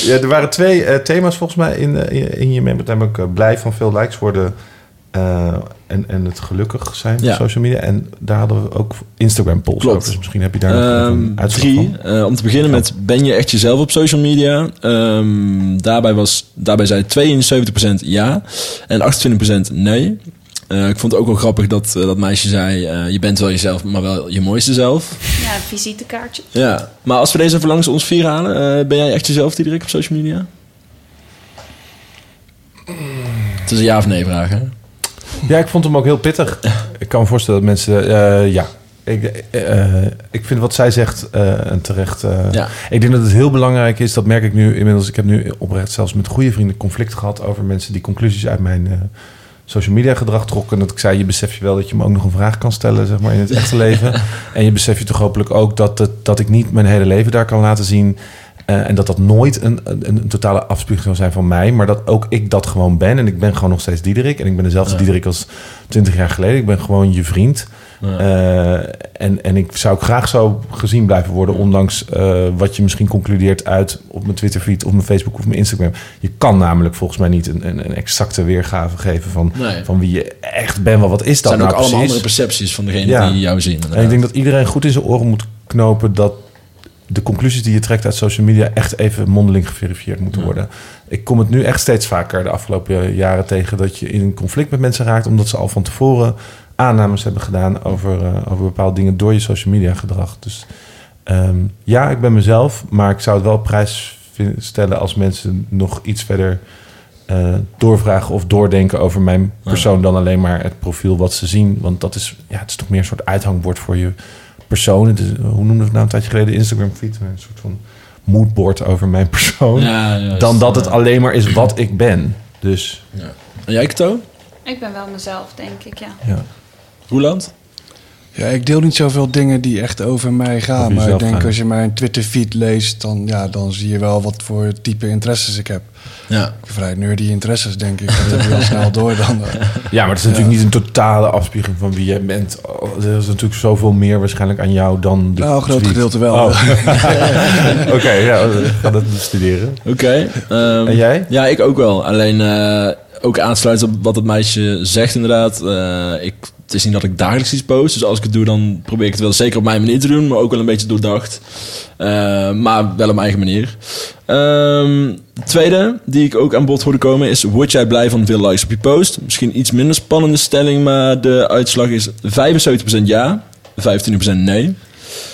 [SPEAKER 2] ja, er waren twee eh, thema's volgens mij in, eh, in, in je memo. Namelijk eh, blij van veel likes worden. Eh, en, en het gelukkig zijn
[SPEAKER 3] Ja.
[SPEAKER 2] op social media. En daar hadden we ook Instagram polls
[SPEAKER 3] Klopt.
[SPEAKER 2] over. Dus misschien heb je daar nog even
[SPEAKER 3] Ehm,
[SPEAKER 2] een uitslag
[SPEAKER 3] drie.
[SPEAKER 2] van.
[SPEAKER 3] Eh, om te beginnen met ben je echt jezelf op social media? Ehm, daarbij, was, daarbij zei 72% ja en 28% nee. Eh, ik vond het ook wel grappig dat dat meisje zei... eh, je bent wel jezelf, maar wel je mooiste zelf.
[SPEAKER 1] Ja, een visitekaartje.
[SPEAKER 3] Ja, maar als we deze even langs ons vier halen... eh, ben jij echt jezelf, Diederik, op social media? Het is een ja of nee vraag, hè?
[SPEAKER 2] Ja, ik vond hem ook heel pittig. Ik kan me voorstellen dat mensen... eh, ja, ik, eh, ik vind wat zij zegt eh, en terecht... eh,
[SPEAKER 3] Ja.
[SPEAKER 2] Ik denk dat het heel belangrijk is, dat merk ik nu inmiddels... Ik heb nu oprecht zelfs met goede vrienden conflict gehad... over mensen die conclusies uit mijn eh, social media gedrag trokken. En dat ik zei, je besef je wel dat je me ook nog een vraag kan stellen... zeg maar in het echte leven. En je besef je toch hopelijk ook dat, het, dat ik niet mijn hele leven daar kan laten zien... Eh, en dat dat nooit een, een, een totale afspiegeling zou zijn van mij. Maar dat ook ik dat gewoon ben. En ik ben gewoon nog steeds Diederik. En ik ben dezelfde
[SPEAKER 3] Ja.
[SPEAKER 2] Diederik als 20 jaar geleden. Ik ben gewoon je vriend.
[SPEAKER 3] Ja.
[SPEAKER 2] Eh, en, en ik zou graag zo gezien blijven worden. Ondanks eh, wat je misschien concludeert uit op mijn Twitterfeed of mijn Facebook of mijn Instagram. Je kan namelijk volgens mij niet een, een, een exacte weergave geven van,
[SPEAKER 3] Nee.
[SPEAKER 2] van wie je echt bent. Wel, wat is
[SPEAKER 3] Het
[SPEAKER 2] dat
[SPEAKER 3] zijn
[SPEAKER 2] nou
[SPEAKER 3] ook allemaal
[SPEAKER 2] precies?
[SPEAKER 3] andere percepties van degene
[SPEAKER 2] Ja.
[SPEAKER 3] die jou zien.
[SPEAKER 2] En ik denk dat iedereen goed in zijn oren moet knopen dat de conclusies die je trekt uit social media echt even mondeling geverifieerd moeten worden. Ik kom het nu echt steeds vaker de afgelopen jaren tegen dat je in een conflict met mensen raakt omdat ze al van tevoren aannames hebben gedaan over, eh, over bepaalde dingen door je social media gedrag. Dus ehm, ja, ik ben mezelf, maar ik zou het wel prijs stellen als mensen nog iets verder eh, doorvragen of doordenken over mijn persoon dan alleen maar het profiel wat ze zien. Want dat is, ja, het is toch meer een soort uithangbord voor je persoon. Is, hoe noemde het nou een tijdje geleden? Instagram feed. Een soort van moodboard over mijn persoon.
[SPEAKER 3] Ja, juist.
[SPEAKER 2] dan dat het alleen maar is wat ik ben. Dus
[SPEAKER 3] En jij, Kato?
[SPEAKER 1] Ik ben wel mezelf, denk ik, ja.
[SPEAKER 2] ja.
[SPEAKER 3] Roeland?
[SPEAKER 4] Ja, ik deel niet zoveel dingen die echt over mij gaan. Maar ik denk
[SPEAKER 2] gaan.
[SPEAKER 4] als je mijn Twitter-feed leest, dan, ja, dan zie je wel wat voor type interesses ik heb.
[SPEAKER 3] Ja.
[SPEAKER 4] Vrij nerdy interesses, denk ik. Dat heb je wel snel door dan.
[SPEAKER 2] Ja, maar het is natuurlijk niet een totale afspiegeling van wie jij bent. Oh, Er is natuurlijk zoveel meer waarschijnlijk aan jou dan de
[SPEAKER 4] Nou, een groot
[SPEAKER 2] tweet.
[SPEAKER 4] gedeelte wel.
[SPEAKER 2] Oh. Oké, ja, ik ga dat bestuderen.
[SPEAKER 3] Oké. ehm,
[SPEAKER 2] En jij?
[SPEAKER 3] Ja, ik ook wel. Alleen eh, ook aansluiten op wat het meisje zegt inderdaad. Eh, ik, het is niet dat ik dagelijks iets post. Dus als ik het doe, dan probeer ik het wel zeker op mijn manier te doen. Maar ook wel een beetje doordacht. Eh, maar wel op mijn eigen manier. De tweede, die ik ook aan bod hoorde komen, is... Word jij blij van veel likes op je post? Misschien iets minder spannende stelling, maar de uitslag is 75% ja, 25% nee.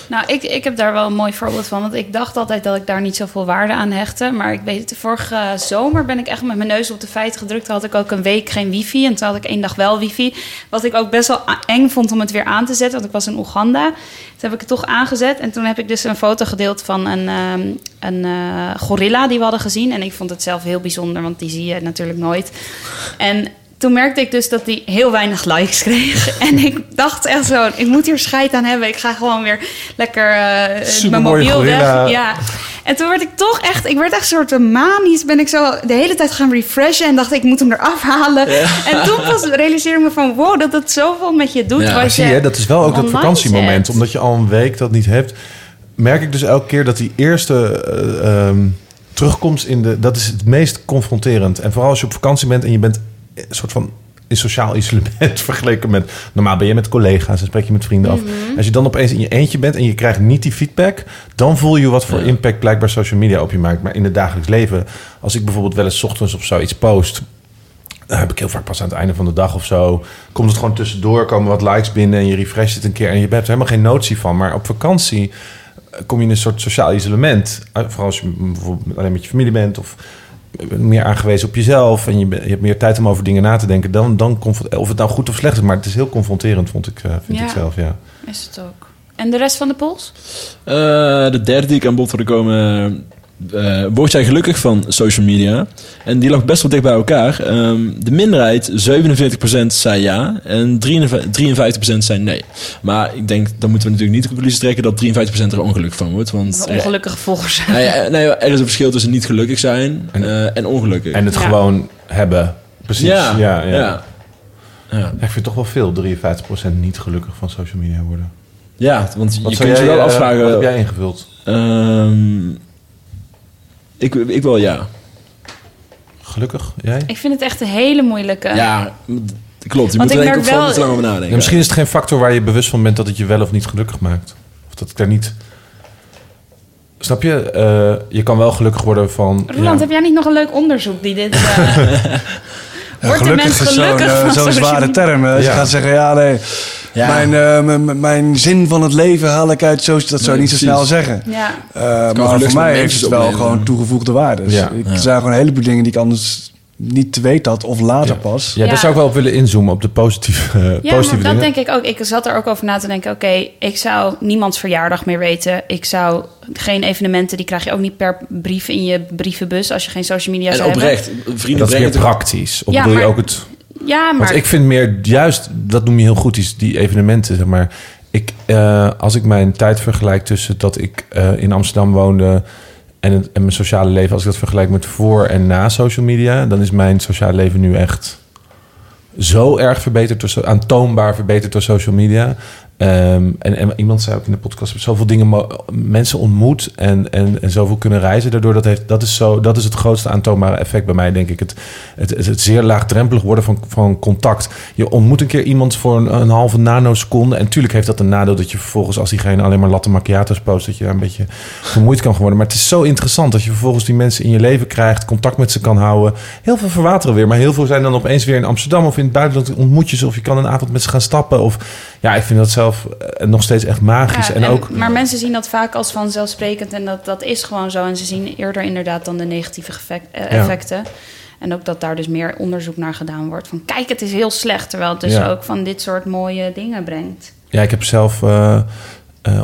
[SPEAKER 1] Nou, ik, ik heb daar wel een mooi voorbeeld van. Want ik dacht altijd dat ik daar niet zoveel waarde aan hechtte. Maar ik weet het, vorige zomer ben ik echt met mijn neus op de feiten gedrukt. Toen had ik ook een week geen wifi. En toen had ik één dag wel wifi. Wat ik ook best wel eng vond om het weer aan te zetten. Want ik was in Oeganda. Toen heb ik het toch aangezet. En toen heb ik dus een foto gedeeld van een, ehm, een eh, gorilla die we hadden gezien. En ik vond het zelf heel bijzonder, want die zie je natuurlijk nooit. En toen merkte ik dus dat hij heel weinig likes kreeg. En ik dacht echt zo, ik moet hier scheid aan hebben. Ik ga gewoon weer lekker eh, mijn mobiel
[SPEAKER 2] gorilla.
[SPEAKER 1] weg. Ja. En toen werd ik toch echt, ik werd echt een soort manisch. Ben ik zo de hele tijd gaan refreshen en dacht ik moet hem eraf halen. En toen pas realiseerde ik me van wow, dat het zoveel met je doet.
[SPEAKER 2] Ja, zie
[SPEAKER 1] je
[SPEAKER 2] je, dat is wel ook dat vakantiemoment.
[SPEAKER 1] zet.
[SPEAKER 2] Omdat je al een week dat niet hebt, merk ik dus elke keer dat die eerste ehm, terugkomst in de... Dat is het meest confronterend. En vooral als je op vakantie bent en je bent een soort van in sociaal isolement vergeleken met... Normaal ben je met collega's en spreek je met vrienden af.
[SPEAKER 1] Mhm.
[SPEAKER 2] Als je dan opeens in je eentje bent en je krijgt niet die feedback... dan voel je wat voor impact blijkbaar social media op je maakt. Maar in het dagelijks leven, als ik bijvoorbeeld wel eens 's ochtends of zo iets post... Dan heb ik heel vaak pas aan het einde van de dag of zo. Komt het gewoon tussendoor, komen wat likes binnen en je refresht het een keer en je hebt er helemaal geen notie van. Maar op vakantie eh, kom je in een soort sociaal isolement. Eh, Vooral als je bijvoorbeeld alleen met je familie bent of meer aangewezen op jezelf en je, hebt meer tijd om over dingen na te denken. Dan, dan of het nou goed of slecht is, maar het is heel confronterend, vond ik, eh, vind
[SPEAKER 1] Ja.
[SPEAKER 2] ik zelf. Ja.
[SPEAKER 1] Is het ook. En de rest van de polls?
[SPEAKER 3] Eh, de derde die ik aan bod hoorde komen... eh, word jij gelukkig van social media? En die lag best wel dicht bij elkaar. Ehm, de minderheid, 47% zei ja. En 53% zei nee. Maar ik denk, dan moeten we natuurlijk niet de conclusie trekken... dat 53% er ongelukkig van wordt. Want
[SPEAKER 1] Een ongelukkige volgers.
[SPEAKER 3] Nee, eh, nee, er is een verschil tussen niet gelukkig zijn eh, en ongelukkig.
[SPEAKER 2] En het
[SPEAKER 1] Ja.
[SPEAKER 2] gewoon hebben. Precies.
[SPEAKER 3] Ja,
[SPEAKER 2] ja, ja.
[SPEAKER 3] ja. Ja.
[SPEAKER 2] Ik vind toch wel veel, 53% niet gelukkig van social media worden.
[SPEAKER 3] Ja, want
[SPEAKER 2] Wat
[SPEAKER 3] je kunt je wel
[SPEAKER 2] eh,
[SPEAKER 3] afvragen...
[SPEAKER 2] Wat heb jij ingevuld?
[SPEAKER 3] Ehm, ik, ik wel ja.
[SPEAKER 2] Gelukkig? Jij?
[SPEAKER 1] Ik vind het echt een hele moeilijke.
[SPEAKER 3] Ja, klopt. Je
[SPEAKER 1] Want
[SPEAKER 3] moet er
[SPEAKER 1] ik
[SPEAKER 3] denk ik
[SPEAKER 1] merk wel-
[SPEAKER 3] lang over nadenken.
[SPEAKER 2] Ja, misschien is het geen factor waar je bewust van bent dat het je wel of niet gelukkig maakt. Of dat ik daar niet. Snap je? Eh, je kan wel gelukkig worden van.
[SPEAKER 1] Roland,
[SPEAKER 2] ja.
[SPEAKER 1] heb jij niet nog een leuk onderzoek die dit... eh,
[SPEAKER 4] Ja,
[SPEAKER 1] Wordt de
[SPEAKER 4] gelukkig
[SPEAKER 1] mens
[SPEAKER 4] is zo'n
[SPEAKER 1] gelukkig
[SPEAKER 4] eh,
[SPEAKER 1] van
[SPEAKER 4] zo'n
[SPEAKER 1] social
[SPEAKER 4] zware
[SPEAKER 1] media?
[SPEAKER 4] term. Ze
[SPEAKER 2] Ja.
[SPEAKER 4] gaan zeggen, ja nee,
[SPEAKER 3] Ja.
[SPEAKER 4] Mijn, eh, m- m- mijn zin van het leven haal ik uit social. Dat zou je
[SPEAKER 3] Nee,
[SPEAKER 4] niet zo snel zeggen.
[SPEAKER 1] Ja.
[SPEAKER 4] Eh, maar voor mij heeft het wel gewoon toegevoegde waarde. Dus
[SPEAKER 2] Ja.
[SPEAKER 4] ik,
[SPEAKER 3] Ja.
[SPEAKER 4] Er zijn gewoon een heleboel dingen die ik anders niet te weten had of later pas.
[SPEAKER 2] Ja, daar zou ik wel op willen inzoomen, op de positieve, eh,
[SPEAKER 1] Ja,
[SPEAKER 2] positieve
[SPEAKER 1] maar dat
[SPEAKER 2] dingen.
[SPEAKER 1] denk ik ook. Ik zat er ook over na te denken. Oké, ik zou niemands verjaardag meer weten. Ik zou geen evenementen, die krijg je ook niet per brief in je brievenbus als je geen social media
[SPEAKER 3] En
[SPEAKER 1] zou
[SPEAKER 3] oprecht,
[SPEAKER 1] hebben.
[SPEAKER 3] vrienden
[SPEAKER 2] dat is meer praktisch. Of je
[SPEAKER 1] maar-
[SPEAKER 2] ook het...
[SPEAKER 1] Ja, maar
[SPEAKER 2] Want ik vind meer juist, dat noem je heel goed, die, die evenementen, zeg maar. Ik, eh, als ik mijn tijd vergelijk tussen dat ik eh, in Amsterdam woonde en, mijn sociale leven, als ik dat vergelijk met voor en na social media, dan is mijn sociale leven nu echt zo erg verbeterd, aantoonbaar verbeterd door social media. Ehm, en, iemand zei ook in de podcast, zoveel dingen, mensen ontmoet en, en, en zoveel kunnen reizen. Daardoor dat, heeft, dat, is zo, dat is het grootste aantoonbare effect bij mij, denk ik. Het, het, het, zeer laagdrempelig worden van, van contact. Je ontmoet een keer iemand voor een, halve nanoseconde. En natuurlijk heeft dat een nadeel dat je vervolgens, als diegene alleen maar latte macchiato's post, dat je daar een beetje vermoeid kan worden. Maar het is zo interessant dat je vervolgens die mensen in je leven krijgt, contact met ze kan houden. Heel veel verwateren weer, maar heel veel zijn dan opeens weer in Amsterdam of in het buitenland ontmoet je ze. Of je kan een avond met ze gaan stappen. Of ja, ik vind dat zelf eh, nog steeds echt magisch.
[SPEAKER 1] Ja,
[SPEAKER 2] en, ook.
[SPEAKER 1] maar mensen zien dat vaak als vanzelfsprekend en dat, dat is gewoon zo. En ze zien eerder inderdaad dan de negatieve eh,
[SPEAKER 2] Ja.
[SPEAKER 1] effecten. En ook dat daar dus meer onderzoek naar gedaan wordt. Van kijk, het is heel slecht. Terwijl het dus
[SPEAKER 2] Ja.
[SPEAKER 1] ook van dit soort mooie dingen brengt.
[SPEAKER 2] Ja, ik heb zelf. eh,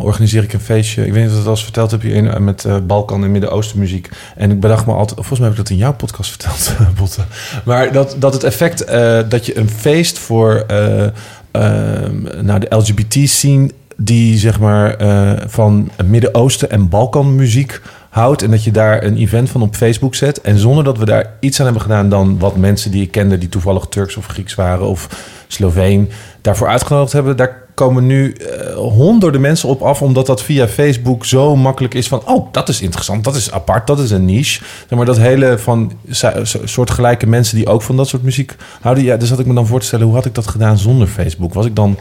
[SPEAKER 2] organiseer ik een feestje. Ik weet niet of ik dat al eens verteld heb hierin. met Balkan en Midden-Oosten muziek. En ik bedacht me altijd. Volgens mij heb ik dat in jouw podcast verteld, Botte. Maar dat, dat het effect dat je een feest voor. Eh, ehm, nou, de LGBT-scene. die zeg maar eh, van Midden-Oosten en Balkan muziek houdt. En dat je daar een event van op Facebook zet. En zonder dat we daar iets aan hebben gedaan dan wat mensen die ik kende, die toevallig Turks of Grieks waren of Sloveen, daarvoor uitgenodigd hebben. Daar komen nu eh, honderden mensen op af, omdat dat via Facebook zo makkelijk is van, oh, dat is interessant, dat is apart, dat is een niche. Zeg maar dat hele van soortgelijke mensen die ook van dat soort muziek houden. Ja, dus had ik me dan voor te stellen, hoe had ik dat gedaan zonder Facebook? Was ik dan,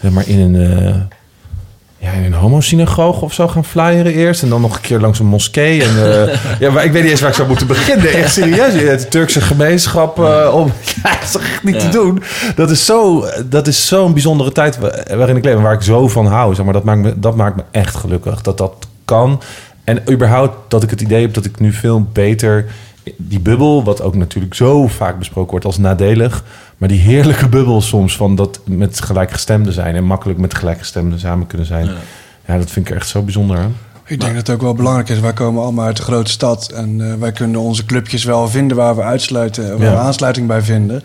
[SPEAKER 2] zeg maar, in een... ja, in een homosynagoge of zo gaan flyeren eerst. En dan nog een keer langs een moskee. En, eh, ja, maar ik weet niet eens waar ik zou moeten beginnen. Echt serieus. De Turkse gemeenschap eh, om... Ja, dat is toch echt niet
[SPEAKER 3] Ja.
[SPEAKER 2] te doen. Dat is zo- dat is zo'n bijzondere tijd wa- waarin ik leef. En waar ik zo van hou. Zeg maar, dat, maakt me, dat maakt me echt gelukkig. Dat dat kan. En überhaupt dat ik het idee heb dat ik nu veel beter... Die bubbel, wat ook natuurlijk zo vaak besproken wordt als nadelig... Maar die heerlijke bubbel soms van dat met gelijkgestemden zijn... en makkelijk met gelijkgestemden samen kunnen zijn. Ja, dat vind ik echt zo bijzonder aan.
[SPEAKER 4] Ik denk dat het ook wel belangrijk is. Wij komen allemaal uit de grote stad. En eh, wij kunnen onze clubjes wel vinden waar we uitsluiten, waar
[SPEAKER 2] Ja.
[SPEAKER 4] we aansluiting bij vinden.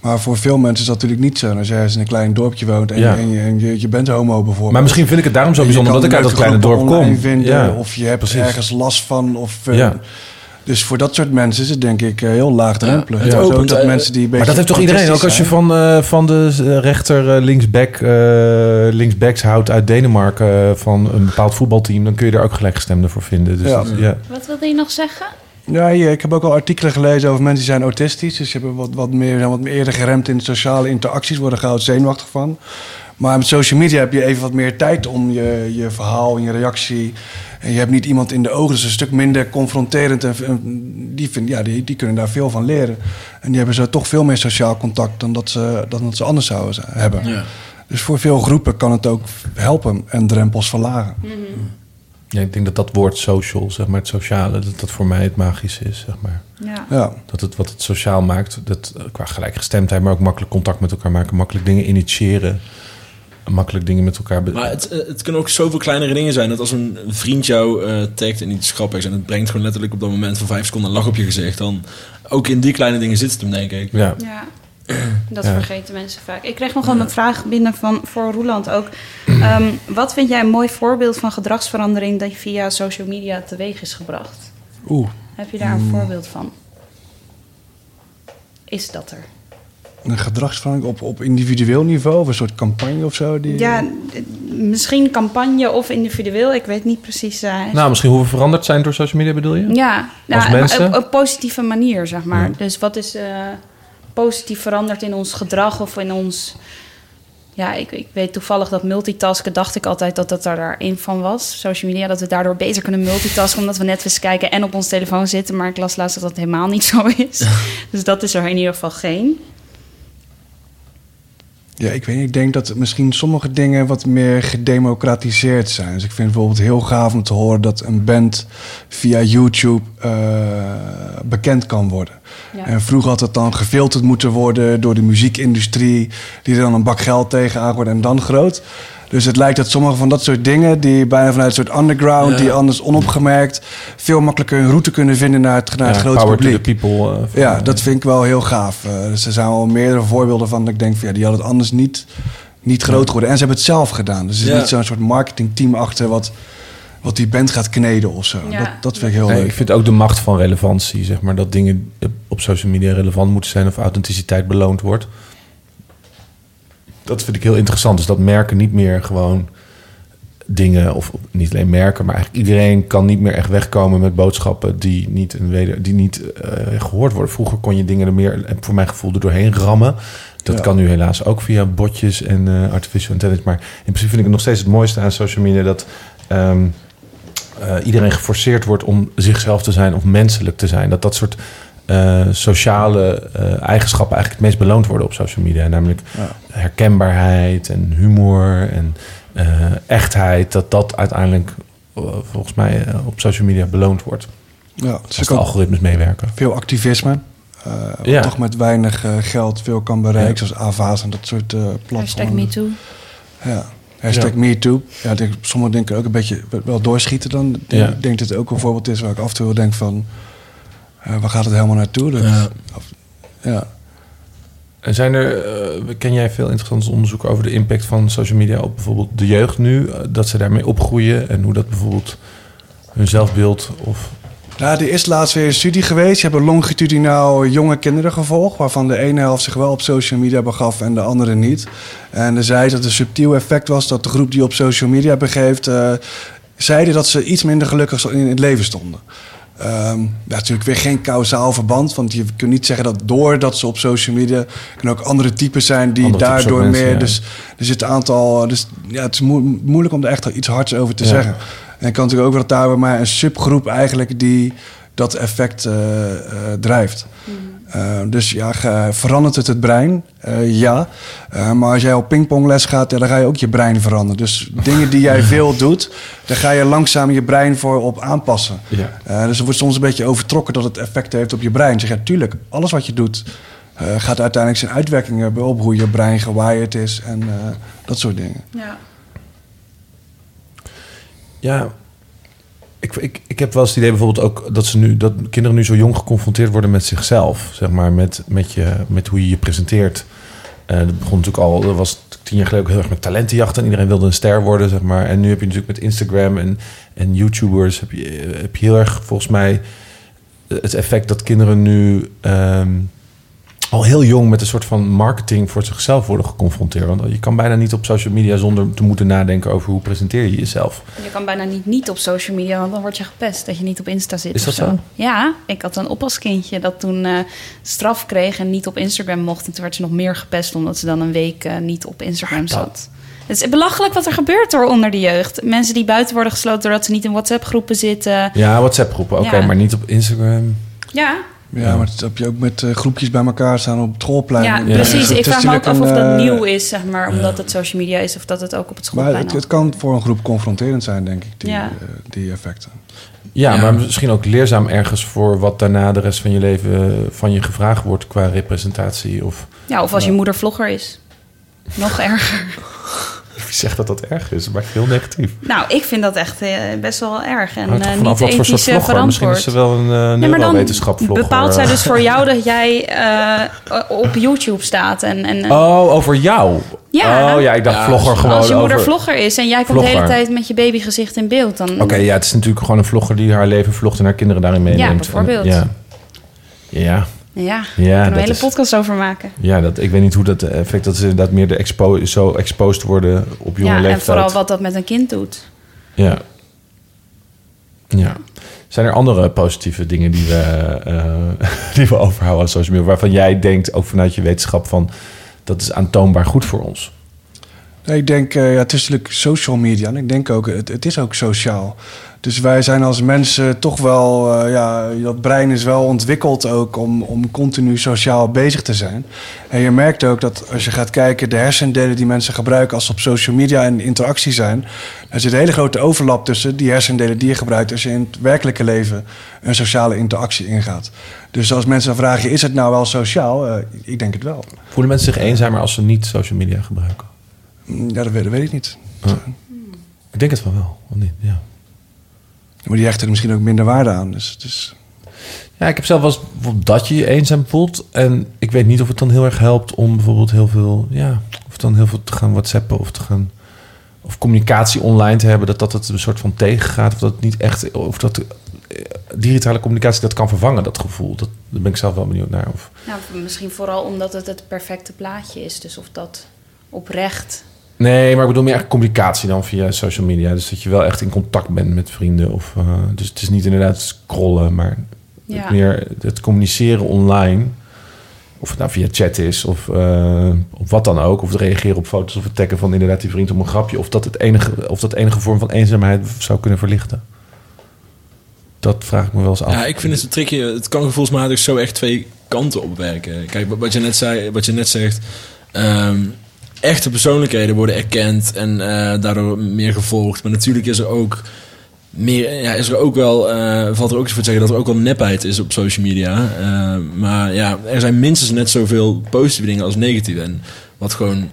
[SPEAKER 4] Maar voor veel mensen is dat natuurlijk niet zo. Als jij eens in een klein dorpje woont en,
[SPEAKER 2] Ja.
[SPEAKER 4] en, je, en je, je bent homo bijvoorbeeld.
[SPEAKER 2] Maar misschien vind ik het daarom zo bijzonder dat ik uit dat kleine dorp kom.
[SPEAKER 4] online Vinden,
[SPEAKER 2] Ja,
[SPEAKER 4] of je hebt
[SPEAKER 2] precies.
[SPEAKER 4] ergens last van. Of, eh,
[SPEAKER 2] Ja.
[SPEAKER 4] Dus voor dat soort mensen is het denk ik eh, heel laagdrempelig.
[SPEAKER 3] Ja, het opent,
[SPEAKER 4] dat mensen die een
[SPEAKER 2] Maar dat heeft toch iedereen? Ook als je van, eh, van de eh, rechter eh, linksback, eh, linksbacks houdt uit Denemarken... van een bepaald voetbalteam... dan kun je daar ook gelijkgestemden voor vinden. Dus
[SPEAKER 4] Ja.
[SPEAKER 2] dat- ja.
[SPEAKER 1] Wat wilde je nog zeggen?
[SPEAKER 4] Ja, ja, ik heb ook al artikelen gelezen over mensen die zijn autistisch. Dus die hebben wat, wat meer, zijn wat meer eerder geremd in sociale interacties, worden gauw zenuwachtig van. Maar met social media heb je even wat meer tijd om je, je verhaal en je reactie. En je hebt niet iemand in de ogen, dus een stuk minder confronterend. En, en die, vind, ja, die, die kunnen daar veel van leren. En die hebben zo toch veel meer sociaal contact dan dat ze, dan dat ze anders zouden zijn- hebben.
[SPEAKER 3] Ja.
[SPEAKER 4] Dus voor veel groepen kan het ook helpen en drempels verlagen.
[SPEAKER 2] Ja, ik denk dat dat woord social, zeg maar het sociale... dat dat voor mij het magische is, zeg maar.
[SPEAKER 1] Ja.
[SPEAKER 4] Ja.
[SPEAKER 2] Dat het wat het sociaal maakt, dat, eh, qua gelijkgestemdheid... maar ook makkelijk contact met elkaar maken, makkelijk dingen initiëren... makkelijk dingen met elkaar...
[SPEAKER 3] Maar het, eh, het kunnen ook zoveel kleinere dingen zijn. Dat als een vriend jou eh tagt en iets grappigs... en het brengt gewoon letterlijk op dat moment van vijf seconden een lach op je gezicht... dan ook in die kleine dingen zit het hem, denk ik.
[SPEAKER 2] ja.
[SPEAKER 1] Ja, dat
[SPEAKER 2] Ja.
[SPEAKER 1] vergeten mensen vaak. Ik kreeg nog wel een vraag binnen van, voor Roeland ook. Ehm, wat vind jij een mooi voorbeeld van gedragsverandering... dat via social media teweeg is gebracht?
[SPEAKER 4] Oeh.
[SPEAKER 1] Heb je daar een voorbeeld van? Is dat er?
[SPEAKER 4] Een gedragsverandering op, op individueel niveau of een soort campagne of zo? Die,
[SPEAKER 1] Ja, misschien campagne of individueel. Ik weet niet precies. eh,
[SPEAKER 2] Nou, misschien hoe we veranderd zijn door social media bedoel je?
[SPEAKER 1] ja,
[SPEAKER 2] als
[SPEAKER 1] nou,
[SPEAKER 2] mensen?
[SPEAKER 1] op een positieve manier, zeg maar. Dus wat is eh, positief veranderd in ons gedrag of in ons Ja, ik, ik weet toevallig dat multitasken, dacht ik altijd dat dat er daarin van was. Social media, dat we daardoor beter kunnen multitasken, omdat we Netflix kijken en op ons telefoon zitten. Maar ik las laatst dat dat helemaal niet zo is. dus dat is er in ieder geval geen.
[SPEAKER 4] Ja, ik weet niet. Ik denk dat misschien sommige dingen wat meer gedemocratiseerd zijn. Dus ik vind het bijvoorbeeld heel gaaf om te horen dat een band via YouTube eh, bekend kan worden.
[SPEAKER 13] Ja.
[SPEAKER 4] En vroeger had het dan gefilterd moeten worden door de muziekindustrie, die er dan een bak geld tegenaan gooit en dan groot. Dus het lijkt dat sommige van dat soort dingen, die bijna vanuit een soort underground,
[SPEAKER 2] Ja.
[SPEAKER 4] die anders onopgemerkt, veel makkelijker een route kunnen vinden naar het, naar het
[SPEAKER 2] Ja,
[SPEAKER 4] grote
[SPEAKER 2] power to
[SPEAKER 4] publiek.
[SPEAKER 2] the people, eh, van-
[SPEAKER 4] ja, dat vind ik wel heel gaaf. Eh, dus er zijn wel meerdere voorbeelden van dat ik denk van ja, die hadden het anders niet, niet groot geworden. En ze hebben het zelf gedaan. Dus er is
[SPEAKER 2] Ja.
[SPEAKER 4] niet zo'n soort marketingteam achter wat, wat die band gaat kneden of zo.
[SPEAKER 1] Ja.
[SPEAKER 4] Dat, dat vind ik heel
[SPEAKER 2] Nee,
[SPEAKER 4] leuk.
[SPEAKER 2] ik vind ook de macht van relevantie, zeg maar, dat dingen op social media relevant moeten zijn of authenticiteit beloond wordt. Dat vind ik heel interessant. Dus dat merken niet meer gewoon dingen, of niet alleen merken, maar eigenlijk iedereen kan niet meer echt wegkomen met boodschappen die niet, een weder, die niet eh, gehoord worden. Vroeger kon je dingen er meer, voor mijn gevoel, er doorheen rammen. Dat
[SPEAKER 4] Ja.
[SPEAKER 2] kan nu helaas ook via botjes en eh, artificial intelligence. Maar in principe vind ik het nog steeds het mooiste aan social media dat ehm, eh, iedereen geforceerd wordt om zichzelf te zijn of menselijk te zijn. Dat dat soort eh, sociale eh, eigenschappen eigenlijk het meest beloond worden op social media. Namelijk herkenbaarheid en humor en eh, echtheid. Dat dat uiteindelijk volgens mij op social media beloond wordt.
[SPEAKER 4] Ja,
[SPEAKER 2] als de algoritmes meewerken.
[SPEAKER 4] Veel activisme. eh, wat
[SPEAKER 2] Ja.
[SPEAKER 4] toch met weinig geld veel kan bereiken,
[SPEAKER 2] Ja.
[SPEAKER 4] zoals AVA's en dat soort platforms.
[SPEAKER 1] Hashtag MeToo.
[SPEAKER 4] Ja. Hashtag
[SPEAKER 2] Ja.
[SPEAKER 4] MeToo. Ja, sommigen denken ook een beetje wel doorschieten dan.
[SPEAKER 2] Ja.
[SPEAKER 4] Ik denk dat het ook een voorbeeld is waar ik af en toe denk van... eh, waar gaat het helemaal naartoe?
[SPEAKER 2] Ja.
[SPEAKER 4] of- ja.
[SPEAKER 2] En zijn er, eh, ken jij veel interessante onderzoeken over de impact van social media op bijvoorbeeld de jeugd nu? eh, Dat ze daarmee opgroeien en hoe dat bijvoorbeeld hun zelfbeeld of
[SPEAKER 4] Nou, er is laatst weer een studie geweest. Je hebt longitudinaal jonge kinderen gevolgd... waarvan de ene helft zich wel op social media begaf en de andere niet. En er zei dat het een subtiel effect was... dat de groep die op social media begeeft... eh, zeiden dat ze iets minder gelukkig in het leven stonden. Ehm, ja, natuurlijk weer geen kausaal verband. Want je kunt niet zeggen dat doordat ze op social media... kunnen ook andere types zijn die
[SPEAKER 2] Andere
[SPEAKER 4] daardoor
[SPEAKER 2] mensen,
[SPEAKER 4] meer...
[SPEAKER 2] ja.
[SPEAKER 4] Dus er zit een aantal... Dus ja, het is moe- moeilijk om er echt iets hards over te
[SPEAKER 2] Ja.
[SPEAKER 4] zeggen. En ik kan natuurlijk ook wel dat daar bij mij een subgroep eigenlijk die dat effect eh, eh, drijft. Eh, dus ja, ge- verandert het het brein? Eh, ja. Eh, maar als jij op pingpongles gaat, ja, dan ga je ook je brein veranderen. Dus dingen die jij veel doet, daar ga je langzaam je brein voor op aanpassen.
[SPEAKER 2] Ja.
[SPEAKER 4] Eh, dus er wordt soms een beetje overtrokken dat het effect heeft op je brein. Zeg ja, tuurlijk, alles wat je doet eh, gaat uiteindelijk zijn uitwerking hebben op hoe je brein gewired is en eh, dat soort dingen.
[SPEAKER 1] Ja.
[SPEAKER 2] Ja, ik, ik, ik heb wel eens het idee bijvoorbeeld ook dat ze nu dat kinderen nu zo jong geconfronteerd worden met zichzelf, zeg maar, met, met, je, met hoe je je presenteert. Eh dat begon natuurlijk al, dat was tien jaar geleden ook heel erg met talentenjacht en iedereen wilde een ster worden, zeg maar. En nu heb je natuurlijk met Instagram en, en YouTubers heb je, heb je heel erg volgens mij het effect dat kinderen nu ehm, al heel jong met een soort van marketing voor zichzelf worden geconfronteerd. Want je kan bijna niet op social media zonder te moeten nadenken over hoe presenteer je jezelf.
[SPEAKER 1] Je kan bijna niet niet op social media, want dan word je gepest dat je niet op Insta zit.
[SPEAKER 2] Is dat zo?
[SPEAKER 1] Ja, ik had een oppaskindje dat toen eh, straf kreeg en niet op Instagram mocht. En toen werd ze nog meer gepest omdat ze dan een week eh, niet op Instagram zat. Het is belachelijk wat er gebeurt hoor onder de jeugd. Mensen die buiten worden gesloten doordat ze niet in WhatsApp-groepen zitten.
[SPEAKER 2] Ja, WhatsApp-groepen, oké,
[SPEAKER 1] Ja.
[SPEAKER 2] maar niet op Instagram.
[SPEAKER 1] Ja,
[SPEAKER 4] Ja, maar dat heb je ook met eh, groepjes bij elkaar staan op het schoolplein.
[SPEAKER 1] ja,
[SPEAKER 4] Ja,
[SPEAKER 1] precies.
[SPEAKER 4] het
[SPEAKER 1] Ik
[SPEAKER 4] is
[SPEAKER 1] vraag me ook af of dat
[SPEAKER 4] eh,
[SPEAKER 1] nieuw is, zeg maar, omdat het social media is of dat het ook op het
[SPEAKER 4] Maar
[SPEAKER 1] schoolplein
[SPEAKER 4] het,
[SPEAKER 1] al-
[SPEAKER 4] het kan voor een groep confronterend zijn, denk ik, die,
[SPEAKER 1] Ja.
[SPEAKER 4] eh, die effecten.
[SPEAKER 2] Ja,
[SPEAKER 3] Ja.
[SPEAKER 2] maar misschien ook leerzaam ergens voor wat daarna de rest van je leven van je gevraagd wordt qua representatie. Of
[SPEAKER 1] Ja, of als je moeder vlogger is. Nog erger.
[SPEAKER 2] Wie zegt dat dat erg is? Het heel negatief.
[SPEAKER 1] Nou, ik vind dat echt eh, best wel erg. En
[SPEAKER 2] Hangt
[SPEAKER 1] eh, niet
[SPEAKER 2] wat voor soort
[SPEAKER 1] ethisch
[SPEAKER 2] vlogger. Misschien is ze wel een uh,
[SPEAKER 1] Nee, maar dan
[SPEAKER 2] neurowetenschap vlogger.
[SPEAKER 1] bepaalt zij dus voor jou dat jij eh, op YouTube staat. En, en,
[SPEAKER 2] Oh, over jou?
[SPEAKER 1] Ja.
[SPEAKER 2] Oh ja, ik dacht
[SPEAKER 3] Ja,
[SPEAKER 2] vlogger gewoon
[SPEAKER 1] als je moeder
[SPEAKER 2] over...
[SPEAKER 1] vlogger is en jij komt de hele tijd met je babygezicht in beeld, dan...
[SPEAKER 2] Oké, ja, het is natuurlijk gewoon een vlogger die haar leven vlogt en haar kinderen daarin meeneemt.
[SPEAKER 1] bijvoorbeeld.
[SPEAKER 2] Ja, ja.
[SPEAKER 1] Ja,
[SPEAKER 2] Ja,
[SPEAKER 1] daar een hele
[SPEAKER 2] is-
[SPEAKER 1] podcast over maken.
[SPEAKER 2] ja dat, ik weet niet hoe dat effect... dat ze inderdaad meer de expo zo exposed worden op jonge
[SPEAKER 1] Ja,
[SPEAKER 2] leeftijd.
[SPEAKER 1] en vooral wat dat met een kind doet.
[SPEAKER 2] Ja. Ja. Zijn er andere positieve dingen die we, eh, die we overhouden aan social media... waarvan jij denkt, ook vanuit je wetenschap, van dat is aantoonbaar goed voor ons?
[SPEAKER 4] Ik denk, eh, ja, het social media. En ik denk ook, het, het is ook sociaal. Dus wij zijn als mensen toch wel, eh, ja, dat brein is wel ontwikkeld ook om, om continu sociaal bezig te zijn. En je merkt ook dat als je gaat kijken, de hersendelen die mensen gebruiken als ze op social media en interactie zijn, er zit een hele grote overlap tussen die hersendelen die je gebruikt als je in het werkelijke leven een sociale interactie ingaat. Dus als mensen vragen, is het nou wel sociaal? Eh, ik denk het wel.
[SPEAKER 2] Voelen mensen zich eenzamer als ze niet social media gebruiken?
[SPEAKER 4] Ja, dat weet, dat weet ik niet.
[SPEAKER 2] Ik denk het wel wel, of niet? Ja.
[SPEAKER 4] Maar die hechten er misschien ook minder waarde aan. Dus, dus
[SPEAKER 2] Ja, ik heb zelf wel eens bijvoorbeeld dat je je eenzaam voelt. En ik weet niet of het dan heel erg helpt om bijvoorbeeld heel veel, ja, of dan heel veel te gaan whatsappen of te gaan, of communicatie online te hebben, dat dat het een soort van tegengaat. Of dat het niet echt, of dat eh, digitale communicatie dat kan vervangen, dat gevoel. Dat, daar ben ik zelf wel benieuwd naar. Of,
[SPEAKER 1] Nou, misschien vooral omdat het het perfecte plaatje is. Dus of dat oprecht...
[SPEAKER 2] nee, maar ik bedoel meer echt communicatie dan via social media. Dus dat je wel echt in contact bent met vrienden. Of, eh, dus het is niet inderdaad scrollen, maar
[SPEAKER 1] Ja.
[SPEAKER 2] het meer het communiceren online. Of het nou via chat is of, eh, of wat dan ook. Of het reageren op foto's of het taggen van inderdaad die vriend om een grapje. Of dat het enige, of dat enige vorm van eenzaamheid zou kunnen verlichten. Dat vraag ik me wel eens af.
[SPEAKER 3] Ja, ik vind het een tricky. Het kan gevoelsmatig zo echt twee kanten opwerken. Kijk, wat- wat je net, zei, wat je net zegt. ehm, echte persoonlijkheden worden erkend en eh, daardoor meer gevolgd. Maar natuurlijk is er ook meer, ja, is er ook wel, eh, valt er ook voor te zeggen dat er ook wel nepheid is op social media. Eh, maar ja, er zijn minstens net zoveel positieve dingen als negatieve. En wat gewoon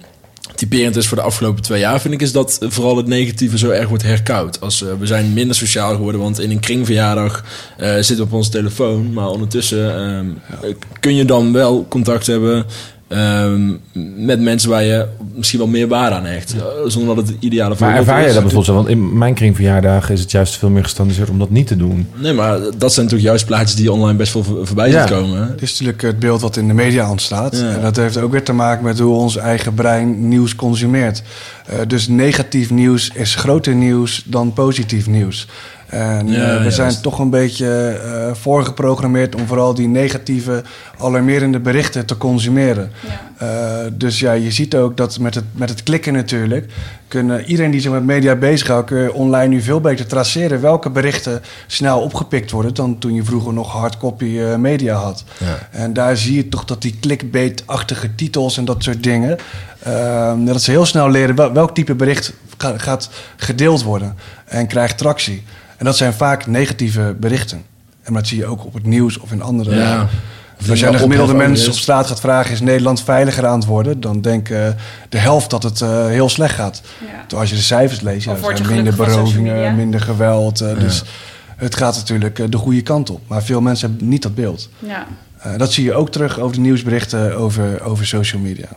[SPEAKER 3] typerend is voor de afgelopen twee jaar, vind ik, is dat vooral het negatieve zo erg wordt herkoud. Als, we zijn minder sociaal geworden, want in een kringverjaardag zitten we op onze telefoon. Maar ondertussen ehm, eh, kun je dan wel contact hebben ehm, met mensen waar je misschien wel meer waarde aan hecht. eh, Zonder dat het ideale
[SPEAKER 2] maar
[SPEAKER 3] voorbeeld
[SPEAKER 2] ervaar je
[SPEAKER 3] is.
[SPEAKER 2] dat bijvoorbeeld zo? Want in mijn kringverjaardagen is het juist veel meer gestandardiseerd om dat niet te doen.
[SPEAKER 3] Nee, maar dat zijn natuurlijk juist plaatjes die online best wel voor- voorbij
[SPEAKER 2] Ja.
[SPEAKER 3] komen.
[SPEAKER 4] Het is natuurlijk het beeld wat in de media ontstaat.
[SPEAKER 3] Ja.
[SPEAKER 4] En dat heeft ook weer te maken met hoe ons eigen brein nieuws consumeert. Eh, dus negatief nieuws is groter nieuws dan positief nieuws. En
[SPEAKER 3] Ja,
[SPEAKER 4] eh, we
[SPEAKER 3] juist.
[SPEAKER 4] zijn toch een beetje eh, voorgeprogrammeerd om vooral die negatieve, alarmerende berichten te consumeren. Eh, dus ja, je ziet ook dat met het, met het klikken natuurlijk, kunnen iedereen die zich met media bezighoudt, kun je online nu veel beter traceren welke berichten snel opgepikt worden dan toen je vroeger nog hardcopy eh, media had. En daar zie je toch dat die clickbait-achtige titels en dat soort dingen, eh, dat ze heel snel leren wel- welk type bericht ga- gaat gedeeld worden en krijgt tractie. En dat zijn vaak negatieve berichten. En dat zie je ook op het nieuws of in andere.
[SPEAKER 3] Ja.
[SPEAKER 4] Of als jij de gemiddelde mensen op straat gaat vragen: is Nederland veiliger aan het worden? Dan denken eh, de helft dat het eh, heel slecht gaat.
[SPEAKER 1] Ja.
[SPEAKER 4] Terwijl als je de cijfers leest, ja, er
[SPEAKER 1] je
[SPEAKER 4] zijn minder berovingen, minder geweld. eh, Dus het gaat natuurlijk de goede kant op. Maar veel mensen hebben niet dat beeld.
[SPEAKER 1] Ja.
[SPEAKER 4] Eh, dat zie je ook terug over de nieuwsberichten over, over social media.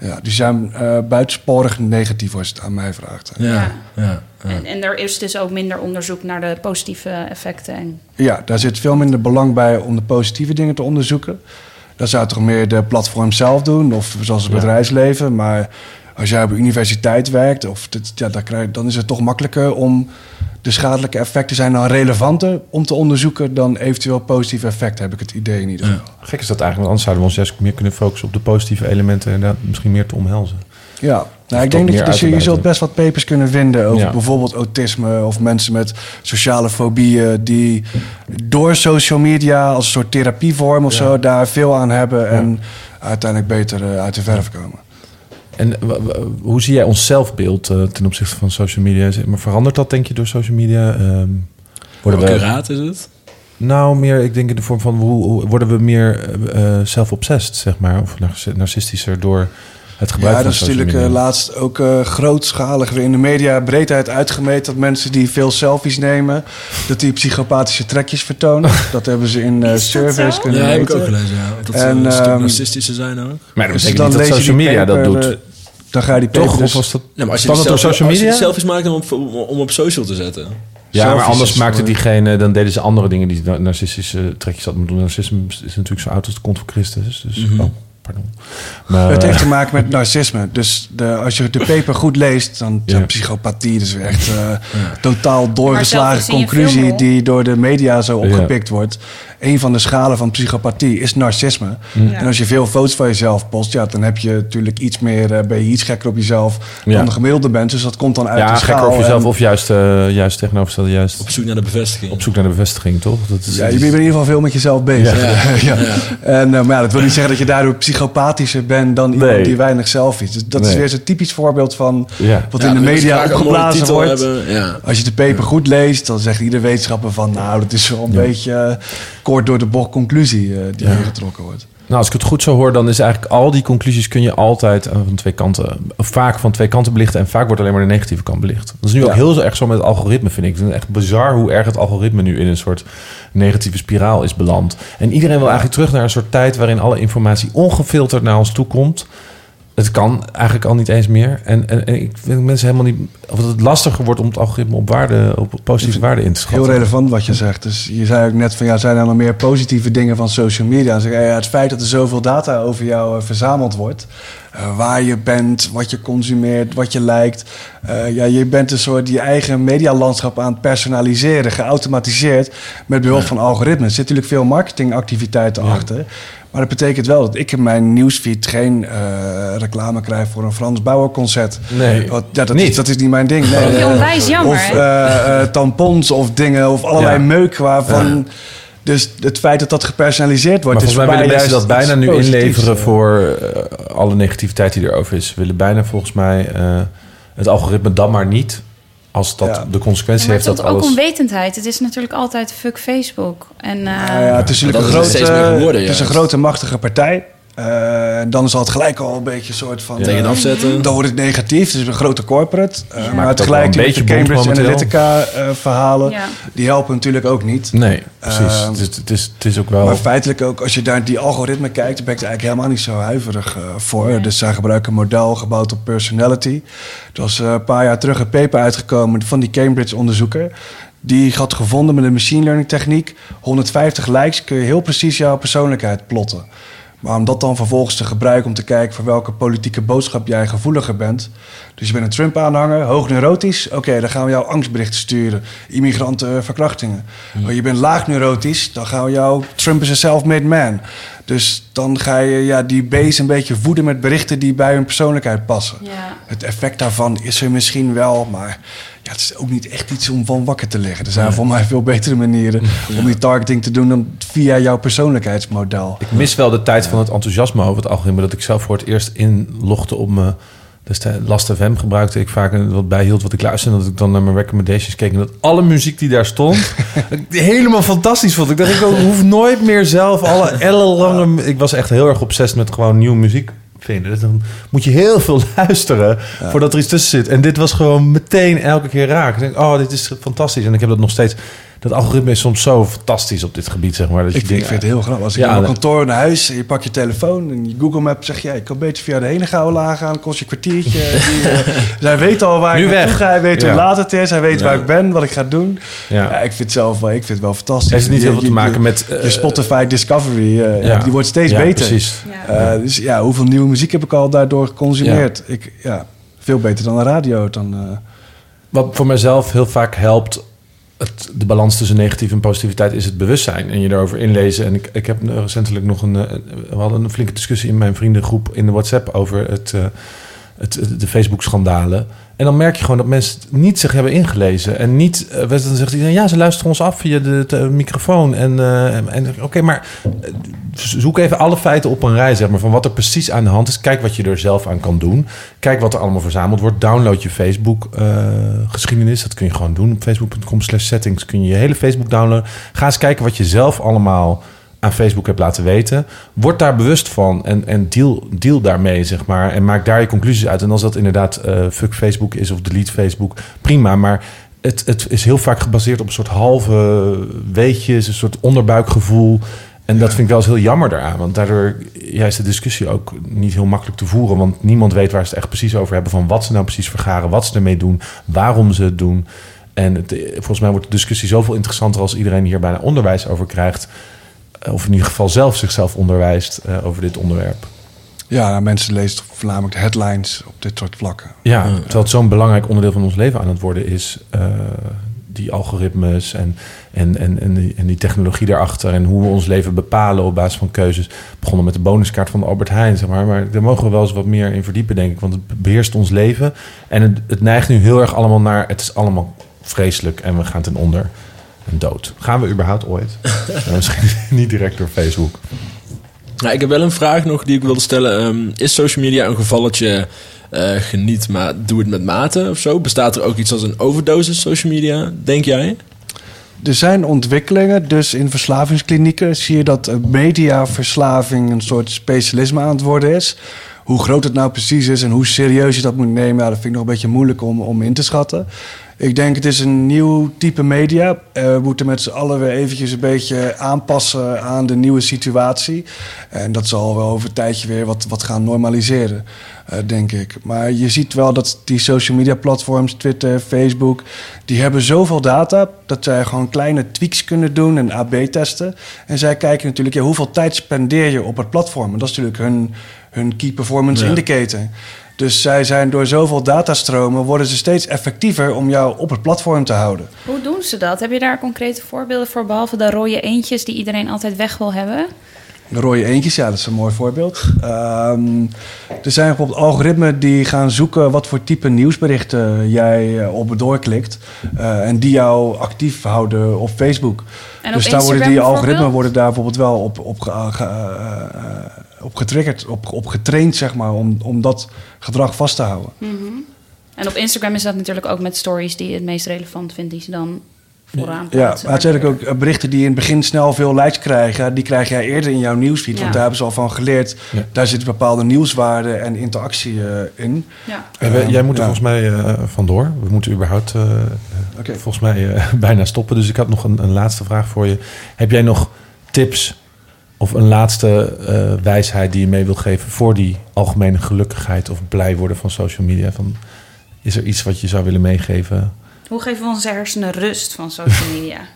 [SPEAKER 3] Ja.
[SPEAKER 4] die zijn eh buitensporig negatief als je het aan mij vraagt.
[SPEAKER 3] Ja, ja. ja.
[SPEAKER 1] En, en er is dus ook minder onderzoek naar de positieve effecten. En,
[SPEAKER 4] Ja, daar zit veel minder belang bij om de positieve dingen te onderzoeken. Dat zou toch meer de platform zelf doen, of zoals het
[SPEAKER 2] Ja.
[SPEAKER 4] bedrijfsleven. Maar als jij op een universiteit werkt, of dit, ja, dan, krijg, dan is het toch makkelijker om de schadelijke effecten zijn dan relevanter om te onderzoeken dan eventueel positieve effecten, heb ik het idee in ieder geval.
[SPEAKER 2] Gek is dat eigenlijk, want anders zouden we ons juist meer kunnen focussen op de positieve elementen en daar misschien meer te omhelzen.
[SPEAKER 4] Ja, nou, ik denk dat je, dus je, je zult best wat papers kunnen vinden over
[SPEAKER 2] Ja.
[SPEAKER 4] bijvoorbeeld autisme of mensen met sociale fobieën die door social media als een soort therapievorm of
[SPEAKER 2] Ja.
[SPEAKER 4] zo daar veel aan hebben en uiteindelijk beter eh, uit de verf komen.
[SPEAKER 2] En hoe zie jij ons zelfbeeld eh, ten opzichte van social media? Zeg Maar verandert dat denk je door social media? Ehm, worden we,
[SPEAKER 3] is het?
[SPEAKER 2] Nou, meer, ik denk in de vorm van hoe, hoe- worden we meer eh, zelf-obsessed, zeg maar, of narci- narcistischer door het gebruik
[SPEAKER 4] Ja,
[SPEAKER 2] van
[SPEAKER 4] dat is natuurlijk
[SPEAKER 2] media?
[SPEAKER 4] eh, laatst ook eh, grootschalig weer in de media breedheid uitgemeten dat mensen die veel selfies nemen, dat die psychopathische trekjes vertonen. dat hebben ze in eh, surveys
[SPEAKER 3] Ja,
[SPEAKER 4] kunnen
[SPEAKER 3] heb ik
[SPEAKER 4] meten.
[SPEAKER 3] ook gelezen. Ja. Dat ze
[SPEAKER 4] En,
[SPEAKER 3] een stuk
[SPEAKER 4] ehm,
[SPEAKER 3] narcistischer zijn ook.
[SPEAKER 2] Maar dat
[SPEAKER 4] dus
[SPEAKER 2] betekent
[SPEAKER 4] dan
[SPEAKER 2] niet dat social media dat doet.
[SPEAKER 4] Dan ga je die
[SPEAKER 2] Toch?
[SPEAKER 4] paper
[SPEAKER 2] Of
[SPEAKER 4] dus-
[SPEAKER 2] was dat
[SPEAKER 3] Ja, als je,
[SPEAKER 2] door social
[SPEAKER 3] als je
[SPEAKER 2] media?
[SPEAKER 3] selfies maakt om op, om op social te zetten.
[SPEAKER 2] Ja, maar anders maakte diegene, dan deden ze andere dingen die na- narcistische trekjes hadden. Narcisme is natuurlijk zo oud als de kont van Christus. Dus,
[SPEAKER 3] Mhm.
[SPEAKER 2] oh, pardon. Maar,
[SPEAKER 4] Het heeft te maken met narcisme. Dus de, als je de paper goed leest, dan
[SPEAKER 2] Ja.
[SPEAKER 4] ja. psychopathie. Dus weer echt eh, totaal doorgeslagen conclusie die door de media zo
[SPEAKER 2] Ja.
[SPEAKER 4] opgepikt wordt. Een van de schalen van psychopathie is narcisme.
[SPEAKER 2] Mm.
[SPEAKER 4] En als je veel foto's van jezelf post, ja, dan heb je natuurlijk iets meer, eh, ben je iets gekker op jezelf
[SPEAKER 2] Ja.
[SPEAKER 4] dan de gemiddelde bent. Dus dat komt dan uit
[SPEAKER 2] Ja,
[SPEAKER 4] de schaal.
[SPEAKER 2] gekker over jezelf
[SPEAKER 4] En-
[SPEAKER 2] of juist, eh juist tegenovergestelde, juist...
[SPEAKER 3] Op zoek naar de bevestiging.
[SPEAKER 2] Op zoek naar de bevestiging, toch? Dat is,
[SPEAKER 4] Ja, je bent in ieder geval veel met jezelf bezig.
[SPEAKER 2] Ja.
[SPEAKER 4] Ja.
[SPEAKER 2] Ja.
[SPEAKER 4] En, eh, maar ja, dat wil niet zeggen dat je daardoor psychopathischer bent dan iemand
[SPEAKER 2] Nee.
[SPEAKER 4] die weinig selfies. Dus dat is weer zo'n typisch voorbeeld van
[SPEAKER 2] Ja.
[SPEAKER 4] wat
[SPEAKER 3] Ja,
[SPEAKER 4] in de media opgeblazen wordt.
[SPEAKER 3] hebben, ja.
[SPEAKER 4] Als je de paper goed leest, dan zegt ieder wetenschapper van... nou, dat is wel een
[SPEAKER 2] Ja.
[SPEAKER 4] beetje kort door de bocht conclusie eh, die
[SPEAKER 2] Ja.
[SPEAKER 4] getrokken wordt.
[SPEAKER 2] Nou, als ik het goed zo hoor, dan is eigenlijk al die conclusies kun je altijd eh, van twee kanten, of vaak van twee kanten belichten. En vaak wordt alleen maar de negatieve kant belicht. Dat is nu ook heel erg zo met het algoritme, vind ik. Het is echt bizar hoe erg het algoritme nu in een soort negatieve spiraal is beland. En iedereen wil eigenlijk terug naar een soort tijd waarin alle informatie ongefilterd naar ons toe komt. Het kan eigenlijk al niet eens meer. En, en, en ik vind mensen helemaal niet. Of dat het lastiger wordt om het algoritme op waarde, op positieve waarde in te schatten.
[SPEAKER 4] Heel relevant wat je zegt. Dus je zei ook net van ja, zijn er nog meer positieve dingen van social media? En zeg, ja, het feit dat er zoveel data over jou eh, verzameld wordt, eh, waar je bent, wat je consumeert, wat je lijkt. eh, ja, je bent een soort je eigen medialandschap aan het personaliseren, geautomatiseerd met behulp van algoritmes. Er zit natuurlijk veel marketingactiviteiten achter. Maar dat betekent wel dat ik in mijn nieuwsfeed geen eh, reclame krijg voor een Frans Bauer concert.
[SPEAKER 2] Nee,
[SPEAKER 4] Want, ja, dat,
[SPEAKER 2] niet.
[SPEAKER 4] Is, dat is niet mijn ding. Nee,
[SPEAKER 1] Oh,
[SPEAKER 4] Eh,
[SPEAKER 1] onwijs jammer,
[SPEAKER 4] Of eh, eh, tampons of dingen of allerlei
[SPEAKER 2] Ja.
[SPEAKER 4] meuk waarvan... Dus het feit dat dat gepersonaliseerd wordt...
[SPEAKER 2] Maar
[SPEAKER 4] is
[SPEAKER 2] volgens mij willen mensen dat bijna nu inleveren voor alle negativiteit die erover is. Ze willen bijna volgens mij eh, het algoritme dan maar niet. Als dat
[SPEAKER 4] Ja.
[SPEAKER 2] de consequentie
[SPEAKER 1] Ja,
[SPEAKER 2] heeft
[SPEAKER 1] tot
[SPEAKER 2] dat
[SPEAKER 1] ook
[SPEAKER 2] alles...
[SPEAKER 1] onwetendheid. Het is natuurlijk altijd fuck Facebook. En, eh,
[SPEAKER 4] Nou ja, het is natuurlijk
[SPEAKER 3] dat
[SPEAKER 4] een grote,
[SPEAKER 3] steeds meer geworden,
[SPEAKER 4] het is een grote machtige partij. Eh, dan is al het gelijk al een beetje een soort van...
[SPEAKER 3] Tegen
[SPEAKER 4] eh,
[SPEAKER 3] afzetten.
[SPEAKER 4] Dan wordt het negatief. Het is een grote corporate. Eh,
[SPEAKER 2] maakt
[SPEAKER 4] maar
[SPEAKER 2] het
[SPEAKER 4] met
[SPEAKER 2] beetje
[SPEAKER 4] de Cambridge Analytica eh, verhalen...
[SPEAKER 1] Ja.
[SPEAKER 4] die helpen natuurlijk ook niet.
[SPEAKER 2] Nee, precies. Het, is, het, is, het is ook wel...
[SPEAKER 4] Maar feitelijk ook, als je naar die algoritme kijkt, dan ben ik er eigenlijk helemaal niet zo huiverig eh, voor. Dus zij gebruiken een model gebouwd op personality. Er was eh, een paar jaar terug een paper uitgekomen van die Cambridge-onderzoeker. Die had gevonden met een machine learning techniek. 150 likes kun je heel precies jouw persoonlijkheid plotten. Maar om dat dan vervolgens te gebruiken om te kijken voor welke politieke boodschap jij gevoeliger bent. Dus je bent een Trump-aanhanger, hoog neurotisch. Oké, dan gaan we jou angstberichten sturen. Immigranten, verkrachtingen. Oh, je bent laag neurotisch, dan gaan we jou... Trump is een self-made man. Dus dan ga je ja, die base een beetje voeden met berichten die bij hun persoonlijkheid passen.
[SPEAKER 1] Ja.
[SPEAKER 4] Het effect daarvan is er misschien wel, maar ja, het is ook niet echt iets om van wakker te liggen. Er zijn voor mij veel betere manieren om die targeting te doen dan via jouw persoonlijkheidsmodel.
[SPEAKER 2] Ik mis wel de tijd van het enthousiasme over het algoritme. Dat ik zelf voor het eerst inlogde op mijn... Dus de Last FM gebruikte ik vaak wat bijhield wat ik luisterde. En dat ik dan naar mijn recommendations keek. En dat alle muziek die daar stond, helemaal fantastisch vond. Ik dacht, ik hoef nooit meer zelf alle ellenlange... Ik was echt heel erg obsessief met gewoon nieuwe muziek vinden. Dus dan moet je heel veel luisteren voordat er iets tussen zit. En dit was gewoon meteen elke keer raak. Ik denk, oh, dit is fantastisch. En ik heb dat nog steeds... Dat algoritme is soms zo fantastisch op dit gebied, zeg maar. Dat je
[SPEAKER 4] Ik,
[SPEAKER 2] denkt,
[SPEAKER 4] ik vind het heel grappig. Als ik
[SPEAKER 2] Ja,
[SPEAKER 4] naar mijn
[SPEAKER 2] dat-
[SPEAKER 4] kantoor naar huis, en je pakt je telefoon en je Google Map zeg je, ja, ik kan beter via de hele gouden laag gaan, kost je een kwartiertje. Die, eh, zij weet al waar
[SPEAKER 2] Nu
[SPEAKER 4] ik
[SPEAKER 2] weg.
[SPEAKER 4] ga, hij weet
[SPEAKER 2] Ja.
[SPEAKER 4] hoe laat het is, hij weet
[SPEAKER 2] Ja.
[SPEAKER 4] waar ik ben, wat ik ga doen.
[SPEAKER 2] Ja.
[SPEAKER 4] Ja. ik vind het zelf wel, ik vind het wel fantastisch.
[SPEAKER 2] Heeft het niet heel veel te maken met, eh,
[SPEAKER 4] je Spotify Discovery, eh, die wordt steeds
[SPEAKER 2] Ja,
[SPEAKER 4] beter.
[SPEAKER 2] precies.
[SPEAKER 4] Eh, dus ja, hoeveel nieuwe muziek heb ik al daardoor geconsumeerd? Ik, ja, veel beter dan de radio. Dan, eh,
[SPEAKER 2] Wat voor mezelf heel vaak helpt, de balans tussen negatief en positiviteit, is het bewustzijn. En je daarover inlezen. En ik, ik heb recentelijk nog een, eh, we hadden een flinke discussie in mijn vriendengroep in de WhatsApp over het, eh, het- de Facebook-schandalen. En dan merk je gewoon dat mensen niet zich hebben ingelezen. En niet, eh, dan zegt iedereen, ja, ze luisteren ons af via de, microfoon. En, eh, en, en oké, maar eh, zoek even alle feiten op een rij, zeg maar, van wat er precies aan de hand is. Kijk wat je er zelf aan kan doen. Kijk wat er allemaal verzameld wordt. Download je Facebook-geschiedenis. dat kun je gewoon doen. Op facebook.com slash settings kun je je hele Facebook downloaden. Ga eens kijken wat je zelf allemaal aan Facebook hebt laten weten. Word daar bewust van en, en deal, deal daarmee, zeg maar. En maak daar je conclusies uit. En als dat inderdaad eh, fuck Facebook is of delete Facebook, prima. Maar het, het is heel vaak gebaseerd op een soort halve weetjes, een soort onderbuikgevoel. En dat vind ik wel eens heel jammer daaraan. Want daardoor ja, is de discussie ook niet heel makkelijk te voeren. Want niemand weet waar ze het echt precies over hebben. Van wat ze nou precies vergaren, wat ze ermee doen, waarom ze het doen. En het, eh, volgens mij wordt de discussie zoveel interessanter als iedereen hier bijna onderwijs over krijgt. Of in ieder geval zelf zichzelf onderwijst eh, over dit onderwerp.
[SPEAKER 4] ja, nou, mensen lezen voornamelijk de headlines op dit soort vlakken.
[SPEAKER 2] Ja, terwijl het zo'n belangrijk onderdeel van ons leven aan het worden is. eh, die algoritmes en, en, en, en, die, en die technologie daarachter en hoe we ons leven bepalen op basis van keuzes. Begonnen met de bonuskaart van Albert Heijn, zeg maar. Maar daar mogen we wel eens wat meer in verdiepen, denk ik. Want het beheerst ons leven. En het, het neigt nu heel erg allemaal naar, het is allemaal vreselijk en we gaan ten onder en dood. Gaan we überhaupt ooit? nou, misschien niet direct door Facebook.
[SPEAKER 3] Nou, ik heb wel een vraag nog die ik wilde stellen. Ehm, is social media een gevalletje eh, geniet, maar doe het met mate of zo? Bestaat er ook iets als een overdosis social media, denk jij?
[SPEAKER 4] Er zijn ontwikkelingen, dus in verslavingsklinieken zie je dat mediaverslaving een soort specialisme aan het worden is. Hoe groot het nou precies is en hoe serieus je dat moet nemen, ja, dat vind ik nog een beetje moeilijk om, om in te schatten. Ik denk het is een nieuw type media. Eh, we moeten met z'n allen weer eventjes een beetje aanpassen aan de nieuwe situatie. En dat zal wel over een tijdje weer wat, wat gaan normaliseren, eh, denk ik. Maar je ziet wel dat die social media platforms, Twitter, Facebook, die hebben zoveel data dat zij gewoon kleine tweaks kunnen doen en AB testen. En zij kijken natuurlijk, ja, hoeveel tijd spendeer je op het platform? En dat is natuurlijk hun, hun key performance
[SPEAKER 3] Ja.
[SPEAKER 4] indicator. Dus zij zijn door zoveel datastromen worden ze steeds effectiever om jou op het platform te houden.
[SPEAKER 1] Hoe doen ze dat? Heb je daar concrete voorbeelden voor, behalve de rode eentjes die iedereen altijd weg wil hebben?
[SPEAKER 4] De rode eentjes, ja, dat is een mooi voorbeeld. Ehm, er zijn bijvoorbeeld algoritmen die gaan zoeken wat voor type nieuwsberichten jij eh, op doorklikt. eh, en die jou actief houden op Facebook.
[SPEAKER 1] En op
[SPEAKER 4] dus daar worden die algoritmen worden daar bijvoorbeeld wel op, op, eh, op getriggerd, op, op getraind, zeg maar, om, om dat gedrag vast te houden.
[SPEAKER 1] Mhm. En op Instagram is dat natuurlijk ook met stories die je het meest relevant vindt, die ze dan vooraan
[SPEAKER 4] Ja,
[SPEAKER 1] plaatsen.
[SPEAKER 4] maar het zijn ook eh, berichten die in het begin snel veel likes krijgen. Die krijg jij eerder in jouw nieuwsfeed.
[SPEAKER 1] Ja.
[SPEAKER 4] Want daar hebben ze al van geleerd.
[SPEAKER 2] Ja.
[SPEAKER 4] Daar zit bepaalde nieuwswaarde en interactie eh, in.
[SPEAKER 1] Ja.
[SPEAKER 2] En we- jij moet er
[SPEAKER 4] Ja.
[SPEAKER 2] volgens mij eh, vandoor. We moeten überhaupt eh,
[SPEAKER 4] Oké.
[SPEAKER 2] volgens mij eh, bijna stoppen. Dus ik had nog een, een laatste vraag voor je. Heb jij nog tips of een laatste eh, wijsheid die je mee wil geven voor die algemene gelukkigheid of blij worden van social media? Van, is er iets wat je zou willen meegeven?
[SPEAKER 1] Hoe geven we onze hersenen rust van social media?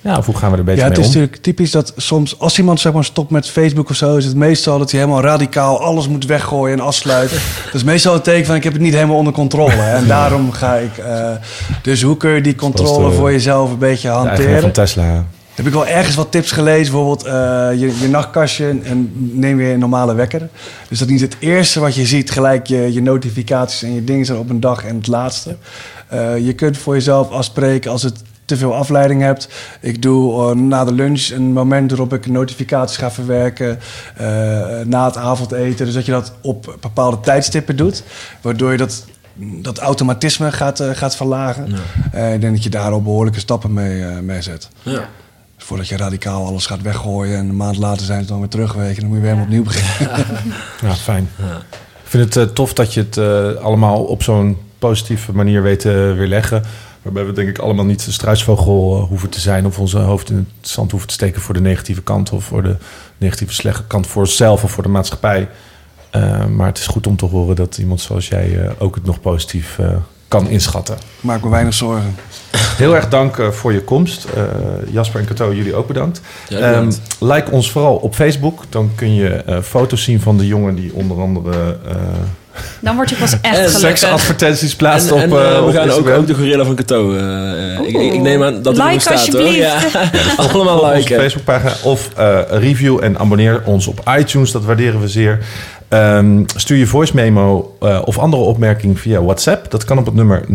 [SPEAKER 2] Ja, of hoe gaan we er beter
[SPEAKER 4] Ja, het
[SPEAKER 2] mee
[SPEAKER 4] is
[SPEAKER 2] om?
[SPEAKER 4] natuurlijk typisch dat soms als iemand zeg maar stopt met Facebook of zo, is het meestal dat hij helemaal radicaal alles moet weggooien en afsluiten. dat is meestal het teken van ik heb het niet helemaal onder controle. En daarom ga ik. eh, dus hoe kun je die controle
[SPEAKER 2] de-
[SPEAKER 4] voor jezelf een beetje
[SPEAKER 2] De eigenaar
[SPEAKER 4] hanteren?
[SPEAKER 2] van Tesla.
[SPEAKER 4] Heb ik wel ergens wat tips gelezen, bijvoorbeeld eh, je, je nachtkastje en neem weer een normale wekker. Dus dat niet het eerste wat je ziet gelijk je, je notificaties en je dingen zijn op een dag en het laatste. Eh, je kunt voor jezelf afspreken als het te veel afleiding hebt. Ik doe eh, na de lunch een moment waarop ik notificaties ga verwerken. eh, na het avondeten. Dus dat je dat op bepaalde tijdstippen doet. Waardoor je dat, dat automatisme gaat, gaat verlagen. Ik denk dat je daar al behoorlijke stappen mee, mee zet.
[SPEAKER 3] Ja.
[SPEAKER 4] Voordat je radicaal alles gaat weggooien en een maand later zijn ze dan weer terugweken, dan moet je weer helemaal opnieuw beginnen.
[SPEAKER 2] Ja, fijn. Ik vind het eh, tof dat je het eh, allemaal op zo'n positieve manier weet te weerleggen. Waarbij we denk ik allemaal niet de struisvogel eh, hoeven te zijn... of onze hoofd in het zand hoeven te steken voor de negatieve kant... of voor de negatieve slechte kant voor onszelf of voor de maatschappij. Eh, maar het is goed om te horen dat iemand zoals jij eh, ook het nog positief eh, kan inschatten.
[SPEAKER 4] Maak me weinig zorgen.
[SPEAKER 2] Heel erg dank eh, voor je komst. Eh, Jasper en Cato, jullie ook bedankt.
[SPEAKER 3] Ja, bedankt.
[SPEAKER 2] Ehm, like ons vooral op Facebook. Dan kun je eh, foto's zien van de jongen die onder andere... eh,
[SPEAKER 1] Dan word je pas echt gelukkig.
[SPEAKER 2] seksadvertenties plaatst
[SPEAKER 3] En,
[SPEAKER 2] op,
[SPEAKER 3] en, we gaan ook, de gorilla van Cato. ik, ik, ik neem aan dat er
[SPEAKER 1] Like
[SPEAKER 3] staat, hoor.
[SPEAKER 1] alsjeblieft.
[SPEAKER 3] Ja. Allemaal
[SPEAKER 2] op onze
[SPEAKER 3] liken.
[SPEAKER 2] Facebookpagina. Of eh, review en abonneer ons op iTunes. Dat waarderen we zeer. Ehm, stuur je voice memo eh, of andere opmerking via WhatsApp. Dat kan op het nummer 0623992158.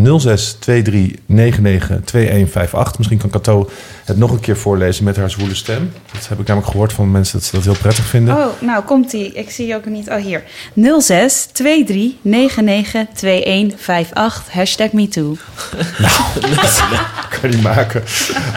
[SPEAKER 2] Misschien kan Cato het nog een keer voorlezen met haar zwoele stem. Dat heb ik namelijk gehoord van mensen dat ze dat heel prettig vinden.
[SPEAKER 1] Oh, nou komt ie. Ik zie je ook niet. Oh, hier. 06 23 99 2158. Hashtag MeToo.
[SPEAKER 2] kan je niet maken.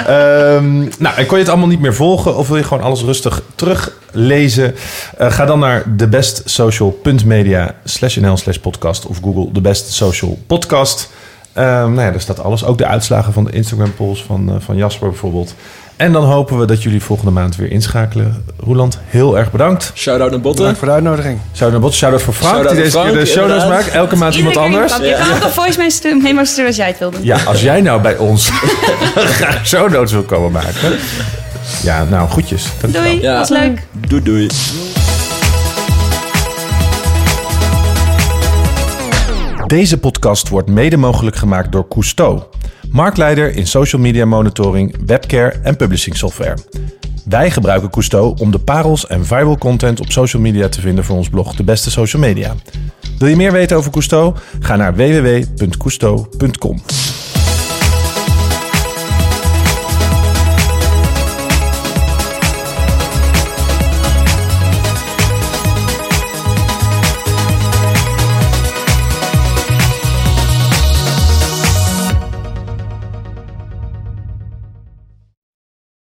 [SPEAKER 2] Ehm, nou, en kon je het allemaal niet meer volgen of wil je gewoon alles rustig teruglezen? Eh, ga dan naar thebestsocial.media slash nl slash podcast of Google The Best Social Podcast. Ehm, nou ja, daar staat alles. Ook de uitslagen van de Instagram polls van, eh, van Jasper bijvoorbeeld. En dan hopen we dat jullie volgende maand weer inschakelen. Roeland, heel erg bedankt.
[SPEAKER 3] Shout-out naar Botten.
[SPEAKER 4] Bedankt voor de uitnodiging.
[SPEAKER 2] Shout-out naar Bot, shout-out voor Frank,
[SPEAKER 3] Shout-out
[SPEAKER 2] die deze keer de
[SPEAKER 3] Frank,
[SPEAKER 2] show notes
[SPEAKER 3] inderdaad.
[SPEAKER 2] maakt. Elke maand iemand anders.
[SPEAKER 1] Je kan ook een voice memo sturen als jij het wil doen.
[SPEAKER 2] Ja, als jij nou bij ons graag show notes wil komen maken. Ja, nou, goedjes. Dankjewel.
[SPEAKER 1] Doei,
[SPEAKER 3] Ja.
[SPEAKER 1] was leuk.
[SPEAKER 3] Doei doei.
[SPEAKER 2] Deze podcast wordt mede mogelijk gemaakt door Cousteau. marktleider in social media monitoring, webcare en publishing software. Wij gebruiken Cousteau om de parels en viral content op social media te vinden voor ons blog De Beste Social Media. Wil je meer weten over Cousteau? Ga naar www.cousteau.com.